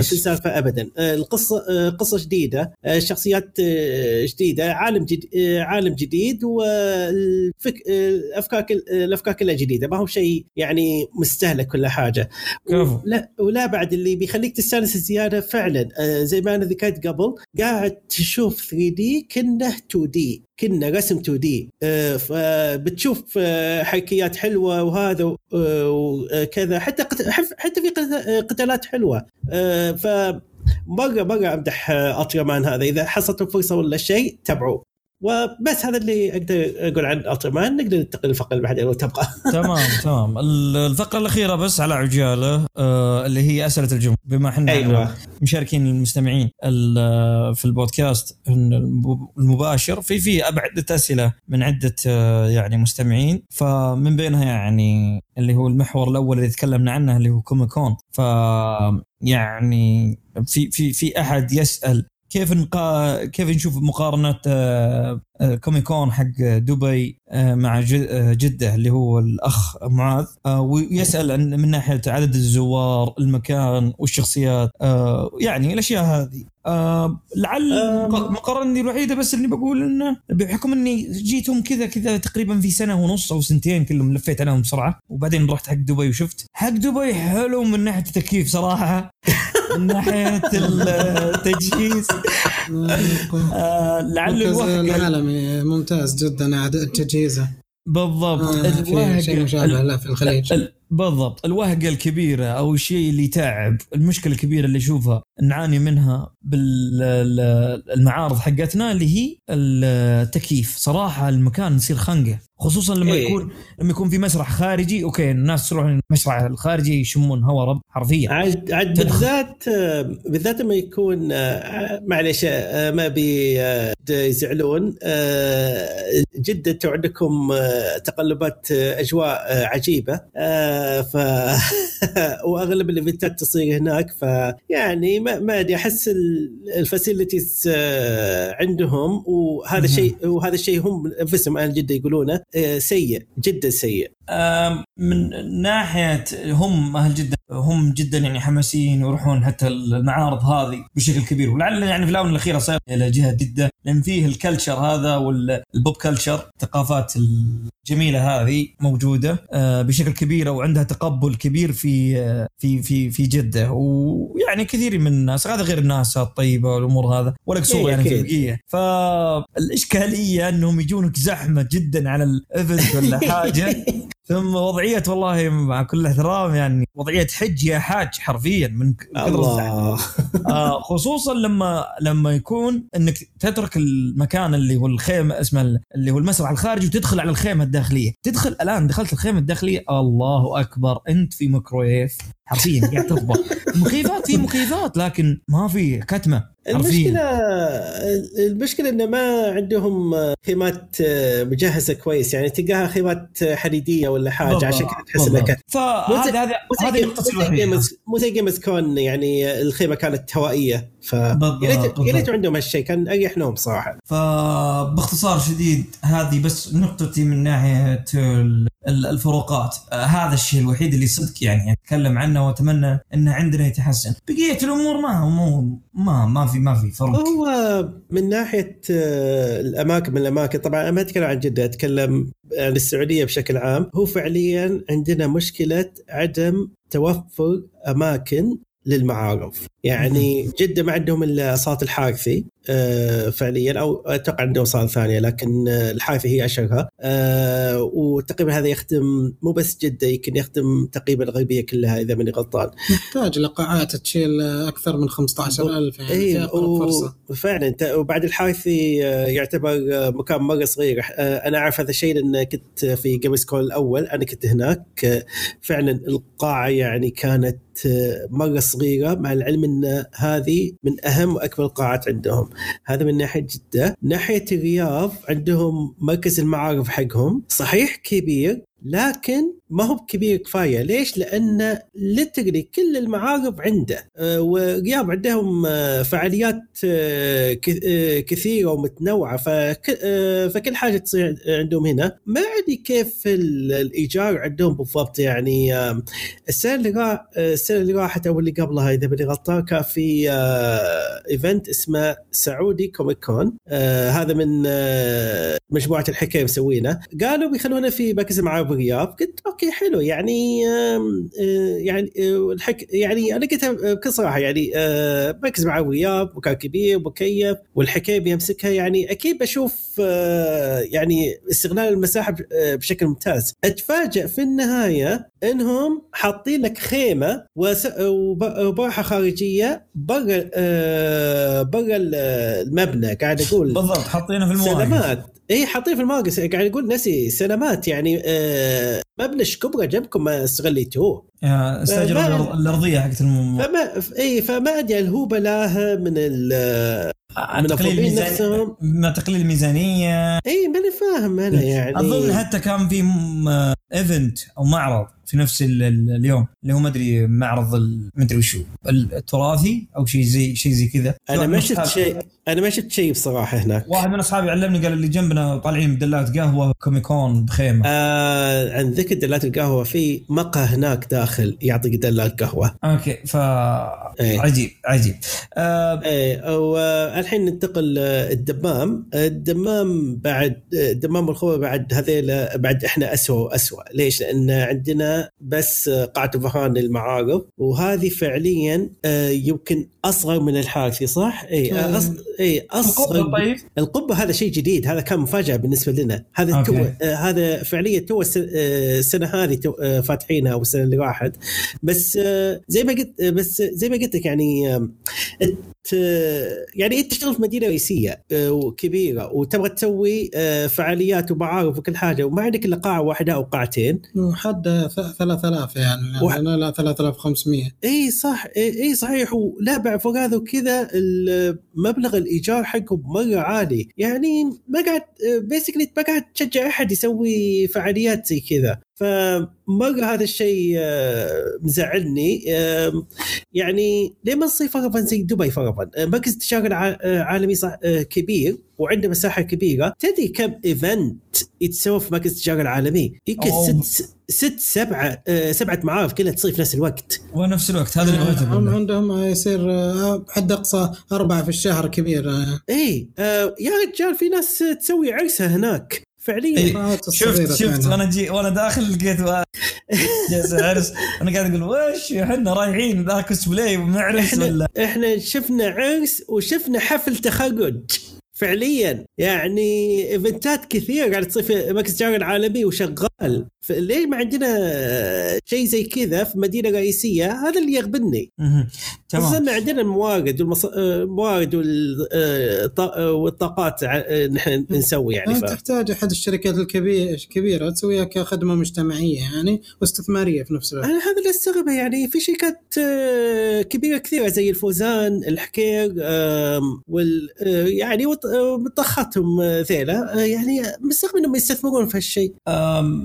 في السالفة ابدا القصة قصة جديدة شخصيات آه، جديدة عالم جد... آه، عالم جديد والفك... آه، الأفكار كل... آه، الأفكار كلها جديدة ما هو شيء يعني مستهلك ولا حاجة. كفو. لا ولا بعد اللي بيخليك تستانس زياده فعلا آه، زي ما أنا ذكرت قبل قاعد تشوف 3 دي كنه 2 دي كنا رسم 2 دي. فبتشوف آه، حركيات حلوة وهذا آه، وكذا حتى حتى في قت- آه، قتالات حلوة. آه، ف مره مره أمدح آه، اطرمان هذا. إذا حصلتوا فرصة ولا شيء تابعوه. وبس هذا اللي أقدر أقول عن الترامان نقدر ننتقل للفقرة اللي بعدين لو تبغى. تمام تمام. ال- الفقرة الأخيرة بس على عجالة آه اللي هي أسئلة الجمهور. بما إحنا أيوه. مشاركين المستمعين ال- في البودكاست المباشر في في عده أسئلة من عدة آه، يعني مستمعين. فمن بينها يعني اللي هو المحور الأول اللي تكلمنا عنه اللي هو كوميكون. ف يعني في في في أحد يسأل كيف نقا... كيف نشوف مقارنه آه، آه، كوميكون حق دبي آه، مع جدة اللي هو الأخ معاذ. ويسأل عن من ناحية عدد الزوار المكان والشخصيات يعني الأشياء هذه. لعل مقارنتي الوحيدة بس اني بقول إنه بحكم إني جيتهم كذا كذا تقريبا في سنة ونص أو سنتين كلهم لفيت عليهم بسرعة وبعدين رحت حق دبي وشفت. حق دبي حلو من ناحية التكييف صراحة. من ناحية التجهيز. آه، لعل الوهق العالمي ممتاز جدا تجهيزه بالضبط. آه، في شيء مشابه له في الخليج. ال- بالضبط الوهقة الكبيرة أو الشيء اللي يتعب المشكلة الكبيرة اللي اشوفها نعاني منها بالمعارض حقتنا اللي هي التكييف صراحة المكان يصير خنقة خصوصا لما إيه. يكون لما يكون في مسرح خارجي okay الناس تروح المسرح الخارجي يشمون هواء رب حرفيا عاد عاد. بالذات بالذات لما يكون آه، معلش آه، ما بي آه، يزعلون أنتم عندكم تقلبات أجواء عجيبة ف وأغلب ال events تصير هناك فيعني ما ما أدري أحس ال facilities عندهم وهذا. الشيء وهذا الشيء هم انفسهم أهل جدة يقولونه آه، سيء جدا سيء من ناحية هم أهل جدة هم جدا يعني حماسيين ويروحون حتى المعارض هذه بشكل كبير. ولعل يعني في الاونه الاخيره صار إلى جهة جدة لأن فيه ال culture هذا وال pop culture الثقافات الجميلة هذه موجودة آه، بشكل كبير وعندها تقبل كبير في آه، في في في جدة. ويعني كثير من الناس هذا غير الناس الطيبة والأمور هذا ولا قصور إيه، يعني في. البقية. فالإشكالية أنهم يجونك زحمة جدا على ال event ولا حاجة. ثم وضعية والله مع كل احترام يعني وضعية حج يا حاج حرفيا من كثر الله. آه خصوصا لما لما يكون إنك تترك المكان اللي هو الخيمه اسمه ال- اللي هو المسرح الخارجي وتدخل على الخيمة الداخلية، تدخل الآن دخلت الخيمة الداخلية؟ الله أكبر أنت في ميكرويف. حرفيا قاعد تطبخ مكيفات في مكيفات لكن ما في كتمة. المشكلة حرفيا. المشكلة إنه ما عندهم خيمات مجهزة كويس. يعني تلقاها خيمات حديدية ولا حاجة عشان كذا تحس انها كانت فهذا هذا مو زي هذه مو زي جيمز كون يعني الخيمة كانت هوائية. ف يا ريت- عندهم هالشيء كان أريح لهم صراحة. فباختصار شديد هذه بس نقطتي من ناحية الفروقات. آه هذا الشيء الوحيد اللي صدق يعني أتكلم عنه وأتمنى إنه عندنا يتحسن. بقية الأمور ما مو ما ما في ما في فرق. هو من ناحية آه، الأماكن من الأماكن طبعا أنا ما أتكلم عن جدة أتكلم عن السعودية بشكل عام. هو فعليا عندنا مشكلة عدم توفر أماكن للمعارض يعني جدة ما عندهم إلا صالة الحارثي. فعليا أو أتوقع عندهم صالة ثانية لكن آه، الحارثي هي أشهرها آه، وتقريبا هذا يخدم مو بس جدة يمكن يخدم تقريبا الغربية كلها إذا ماني غلطان. محتاج لقاعات تشيل أكثر من 15000 يعني أقرب فرصة. فعلا وبعد الحارثي آه، يعتبر آه، مكان مرة صغير. آه، أنا أعرف هذا الشيء لأن كنت في Games Con الأول أنا كنت هناك. آه، فعلا القاعة يعني كانت آه، مرة صغيرة مع العلم إن هذه من أهم وأكبر القاعات عندهم. هذا من ناحية جدة. ناحية الرياض عندهم مركز المعارض حقهم. صحيح كبير لكن ما هو كبير كفاية، ليش؟ لأن literally كل المعارض عنده، أه والرياض عندهم أه فعاليات أه كثيرة ومتنوعة. فك فكل حاجة تصير عندهم هنا، ما ادري كيف ال- الإيجار عندهم بالضبط. يعني السنة اللي راح السنة اللي راحت أو اللي قبلها إذا ماني غلطان كان في event اسمه Saudi Comic Con هذا من مجموعة الحكاية مسوينه، قالوا بيخلونا في مركز المعارض بالرياض قلت okay حلو. يعني آه، يعني آه، الحك يعني أنا قلتها بكل صراحة يعني آه، بركز مع الرياض مكان كبير مكيف والحكاية بيمسكها. يعني أكيد بشوف آه، يعني استغلال المساحة آه، بشكل ممتاز. اتفاجئ في النهاية إنهم حاطين لك خيمة وباحة خارجية برا آه، برا المبنى. قاعد أقول بالضبط حاطينه في المواقف اي حاطين في الماقص قاعد يقول نسي سلامات يعني آه مبنى كبرى جنبكم ما استغليتوه. يا استاجر ما- الأرض- الأرضية حقت. فما اي فما أدري هل هو بلاه من ال من تقليل الميزانيه نفسهم. ما تقليل الميزانية. اي ماني فاهم أنا يعني. أظن حتى كان في ايفنت أو معرض. في نفس ال- ال- اليوم اللي هو ما أدري معرض ما أدري وشو التراثي أو شيء زي شيء زي كذا. أنا ما شفت شيء أنا ما شفت شيء بصراحة هناك. واحد من أصحابي علمني قال اللي جنبنا طالعين مدلات قهوة كوميكون بخيمة. آه عن ذكر دلات القهوة في مقهى هناك داخل يعطيك دلات قهوة. أوكي ف إيه. عجيب عجيب. آه إيه والحين ننتقل آه، الدمام. الدمام بعد آه، الدمام والخوة بعد هذيل بعد إحنا اسوء واسوء ليش؟ لأن عندنا بس قاعة فهان للمعارض. وهذه فعليا آه، يمكن أصغر من الحارثي صح؟ إي أص... إي أصغر القبة طيب القبة هذا شيء جديد هذا كان مفاجأة بالنسبة لنا هذا. تو آه هذا فعليا تو الس- آه، السنة هذه تو آه فاتحينها أو السنة اللي راحت بس زي ما قلت بس زي ما قلت لك يعني آه، يعني أنت تشتغل في مدينة رئيسية وكبيرة وتبغى تسوي فعاليات ومعارض وكل حاجة وما عندك إلا قاعة واحدة أو قاعتين حد ث- 3000 يعني. لا لا 3500 إي صح إي صحيح ولا فوق هذا وكذا ال- مبلغ الإيجار حقه مره عالي. يعني ما قاعد basically ما قاعد تشجع أحد يسوي فعاليات زي كذا. فمره هذا الشيء آه، مزعلني. يعني ليه ما نصير فرضا زي دبي فرضا مركز آه، عالمي صح- آه، كبير وعنده مساحة كبيرة. تدري كم event يتسوى في مركز التجاره العالمي؟ يمكن. ست ست سبعة آه، سبعة معارض كلها تصير في نفس الوقت. ونفس الوقت هذا اللي هم عندهم يصير حد أقصى أربعة في الشهر كبير آه يا رجال في ناس تسوي عرسها هناك. فعليا إيه. شفت شفت. وأنا جي وأنا داخل لقيت جالس عرس أنا قاعد أقول وش إحنا رايحين ذا كوسبلاي ونعرس ولا إحنا شفنا عرس وشفنا حفل تخرج فعليا. يعني events كثيرة قاعدة تصير في مركز التجاره العالمي وشغال. فليه ما عندنا شيء زي كذا في مدينة رئيسية؟ هذا اللي يغبني. تمام. عندنا الموارد والمص... آه، الموارد والطاقات نحن نسوي يعني ف... تحتاج أحد الشركات الكبيرة تسويها كخدمة مجتمعية يعني واستثمارية في نفس الوقت. أنا هذا اللي أستغربه يعني. في شركات آه، كبيرة كثيرة زي الفوزان الحكير وال آه، يعني وط- آه، مطخاتهم آه، آه، يعني مستغرب إنهم يستثمرون في هالشيء.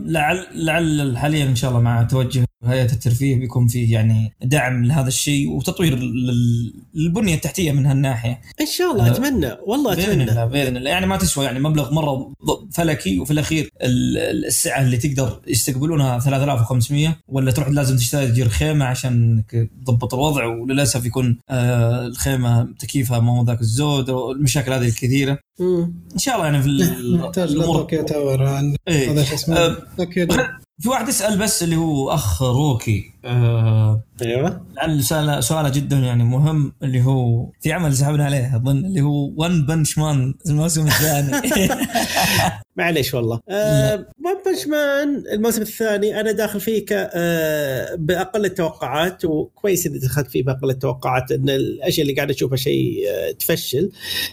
لعل لعل حاليا إن شاء الله مع توجه هيئه الترفيه بيكون في يعني دعم لهذا الشيء وتطوير لل- للبنية التحتية من هالناحية. إن شاء الله آه، أتمنى. والله بإذن أتمنى. الله بإذن الله. يعني ما تسوى يعني مبلغ مرة ض- فلكي وفي الأخير ال- ال- السعة اللي تقدر يستقبلونها 3500 ولا تروح لازم تستاجر خيمة عشان تضبط الوضع وللأسف يكون آه الخيمة تكييفها ما هو ذاك الزود والمشاكل هذه الكثيرة. مم. إن شاء الله يعني في نحتاج الأمور. ل Tokyo Tower إيه. هذا شو اسمه؟ آه، في واحد يسأل بس اللي هو أخ روكي. آه أيوه. لعل سؤاله سؤاله جدا يعني مهم اللي هو في عمل سحبنا عليه أظن اللي هو One Punch Man الموسم الثاني. معليش والله. آه ون بنش مان الموسم الثاني أنا داخل فيه ك آه بأقل التوقعات وكويس إني دخلت فيه بأقل التوقعات إن الأشياء اللي قاعد أشوفها شيء آه تفشل.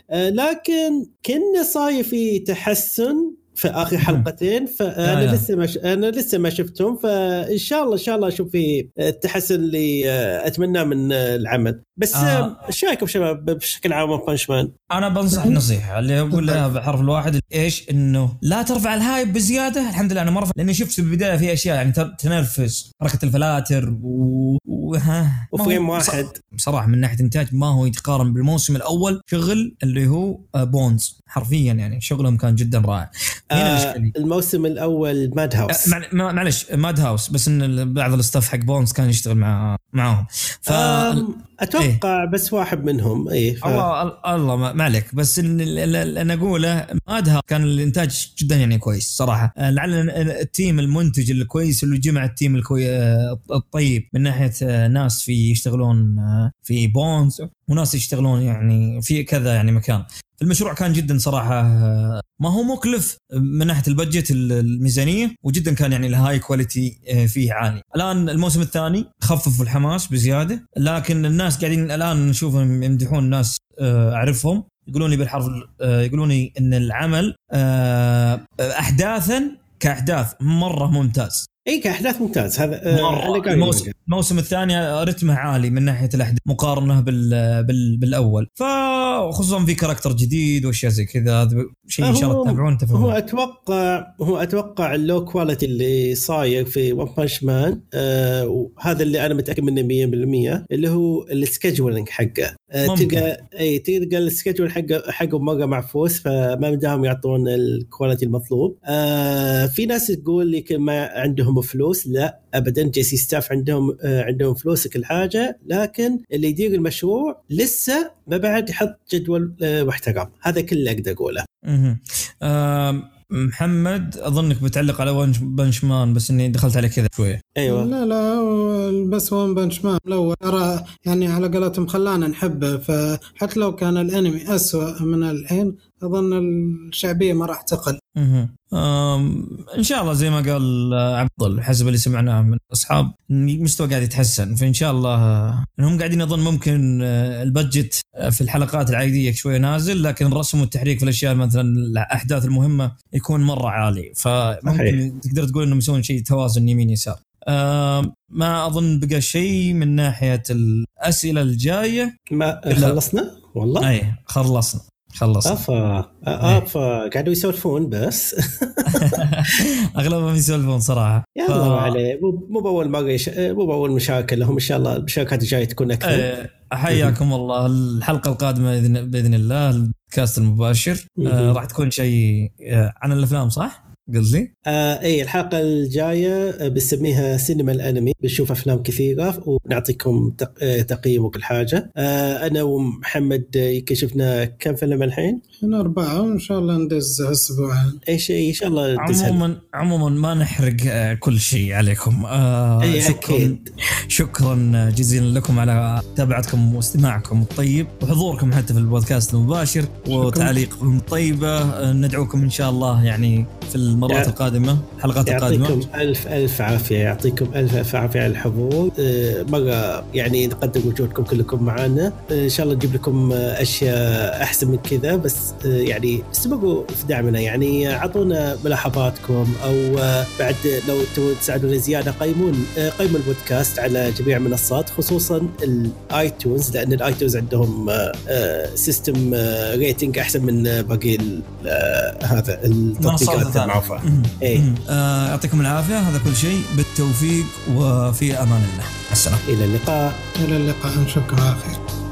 آه لكن كنا صاير في تحسن في آخر حلقتين فأنا آه. لسه ما ش... أنا لسه ما شفتهم فإن شاء الله إن شاء الله أشوف في التحسن اللي آه، أتمناه من آه، العمل بس آه. آه. إيش رأيكم شباب بشكل عام بنش مان؟ أنا بنصح نصيحة اللي أقول لها بحرف الواحد إيش إنه لا ترفع ال hype بزيادة الحمد لله أنا ما رفع لأني شفت في البداية في أشياء يعني تنرفز حركة الفلاتر و... وها و frame واحد بصراحة من ناحية إنتاج ما هو يتقارن بالموسم الأول شغل اللي هو آه، Bones حرفيا يعني شغلهم كان جدا رائع آه الموسم الأول Madhouse آه، مع- مع- معلش Madhouse بس إن بعض ال staff حق Bones كان يشتغل مع معاهم. ف أتوقع بس واحد منهم. اي ف... الله الله ما عليك. بس ال- ال- اللي أنا أقوله Madhouse كان الإنتاج جدا يعني كويس صراحة. آه، لعل ال team المنتج الكويس اللي جمع ال team الكوي آه، الطيب من ناحية آه، ناس في يشتغلون في Bones وناس يشتغلون يعني في كذا يعني مكان. المشروع كان جدا صراحة ما هو مكلف من ناحية ال budget ال- الميزانية وجدا كان يعني ال high quality آه، فيه عالي. الآن الموسم الثاني خففوا الحماس بزيادة لكن الناس قاعدين الآن نشوفهم يمدحون ناس آه، أعرفهم يقولون لي بالحرف آه، يقولون لي إن العمل كأحداث كأحداث مرة ممتاز. اي كأحداث ممتاز هذا آه، مرة الموسم. الموسم الثاني رتمه عالي من ناحية الأحداث مقارنة بال بال بالأول فخصوصا في character جديد وأشياء زي كذا هذا شيء إن شاء الله هو- تتابعون هو تفهمون أتوقع هو أتوقع ال low quality اللي صاير في One Punch Man آه وهذا اللي أنا متأكد منه 100% اللي هو ال scheduling حقه. تلقى إي تلقى ال schedule حقه حقه مره معفوس فما مداهم يعطون ال quality المطلوب. آه في ناس تقول يمكن ما عندهم فلوس لا ابدا. J.C.Staff عندهم آه عندهم فلوس كل حاجة لكن اللي يدير المشروع لسه ما بعد يحط جدول آه محترم هذا كل اللي أقدر أقوله. محمد اظنك بتعلق على ونش بنش مان بس إني دخلت عليه كذا شوية. أيوه. لا لا بس ون بنش مان الأول. ترى يعني على قولتهم خلانا نحبه فحتى لو كان الأنمي أسوأ من الحين أظن الشعبية ما راح تقل. إن شاء الله زي ما قال آه، عبد الله حسب اللي سمعناه من الأصحاب المستوى قاعد يتحسن. فإن شاء الله آه، إنهم قاعدين اظن ممكن آه، البادجت آه، في الحلقات العادية شوية نازل لكن الرسم والتحريك في الأشياء مثلا الأحداث المهمة يكون مرة عالي. فممكن صحيح. تقدر تقول إنهم يسوون شيء توازن يمين يسار. آم، ما أظن بقى شيء من ناحية الأسئلة الجاية. ما. خلصنا؟ والله؟ اي خلصنا. خلصنا. افا افا قاعدوا يسولفون بس. أغلبهم يسولفون صراحة. يا ف- الله ما عليه مو بأول مرة يش... مو بأول مشاركه لهم إن شاء الله المشاركات الجاية تكون أكثر. إيه، حياكم الله. الحلقة القادمة باذن الله البودكاست المباشر. آه،. راح تكون شيء آه، عن الأفلام صح؟ لي؟ آه اي الحلقة الجاية آه، بنسميها سينما الأنمي. بنشوف أفلام كثيرة ونعطيكم تق... آه، تقييم وكل حاجة. آه أنا ومحمد آه، يمكن شفنا كم فيلم الحين؟ هنا أربعة وإن شاء الله ندز أسبوع اي شيء إن شاء الله عموما عموما ما نحرق كل شيء عليكم. آه، اي شكرا أكيد. شكرا جزيلا لكم على متابعتكم واستماعكم الطيب. وحضوركم حتى في البودكاست المباشر وتعليقكم الطيبه ندعوكم إن شاء الله يعني في المرات القادمة الحلقات القادمة. يعطيكم ألف ألف عافية يعطيكم ألف ألف عافية على الحضور. آه، مرة يعني نقدر وجودكم كلكم معنا. آه، إن شاء الله نجيب لكم آه، أشياء أحسن من كذا بس يعني استمروا في دعمنا. يعني أعطونا ملاحظاتكم أو بعد لو تبون تساعدونا زيادة قيمون قيموا البودكاست على جميع المنصات خصوصا ال iTunes لأن ال iTunes عندهم system rating أحسن من باقي هذا التطبيقات مم. إيه. آه، يعطيكم العافية. هذا كل شيء. بالتوفيق وفي أمان الله. مع السلامة. إلى اللقاء. إلى اللقاء. نشوفكم على خير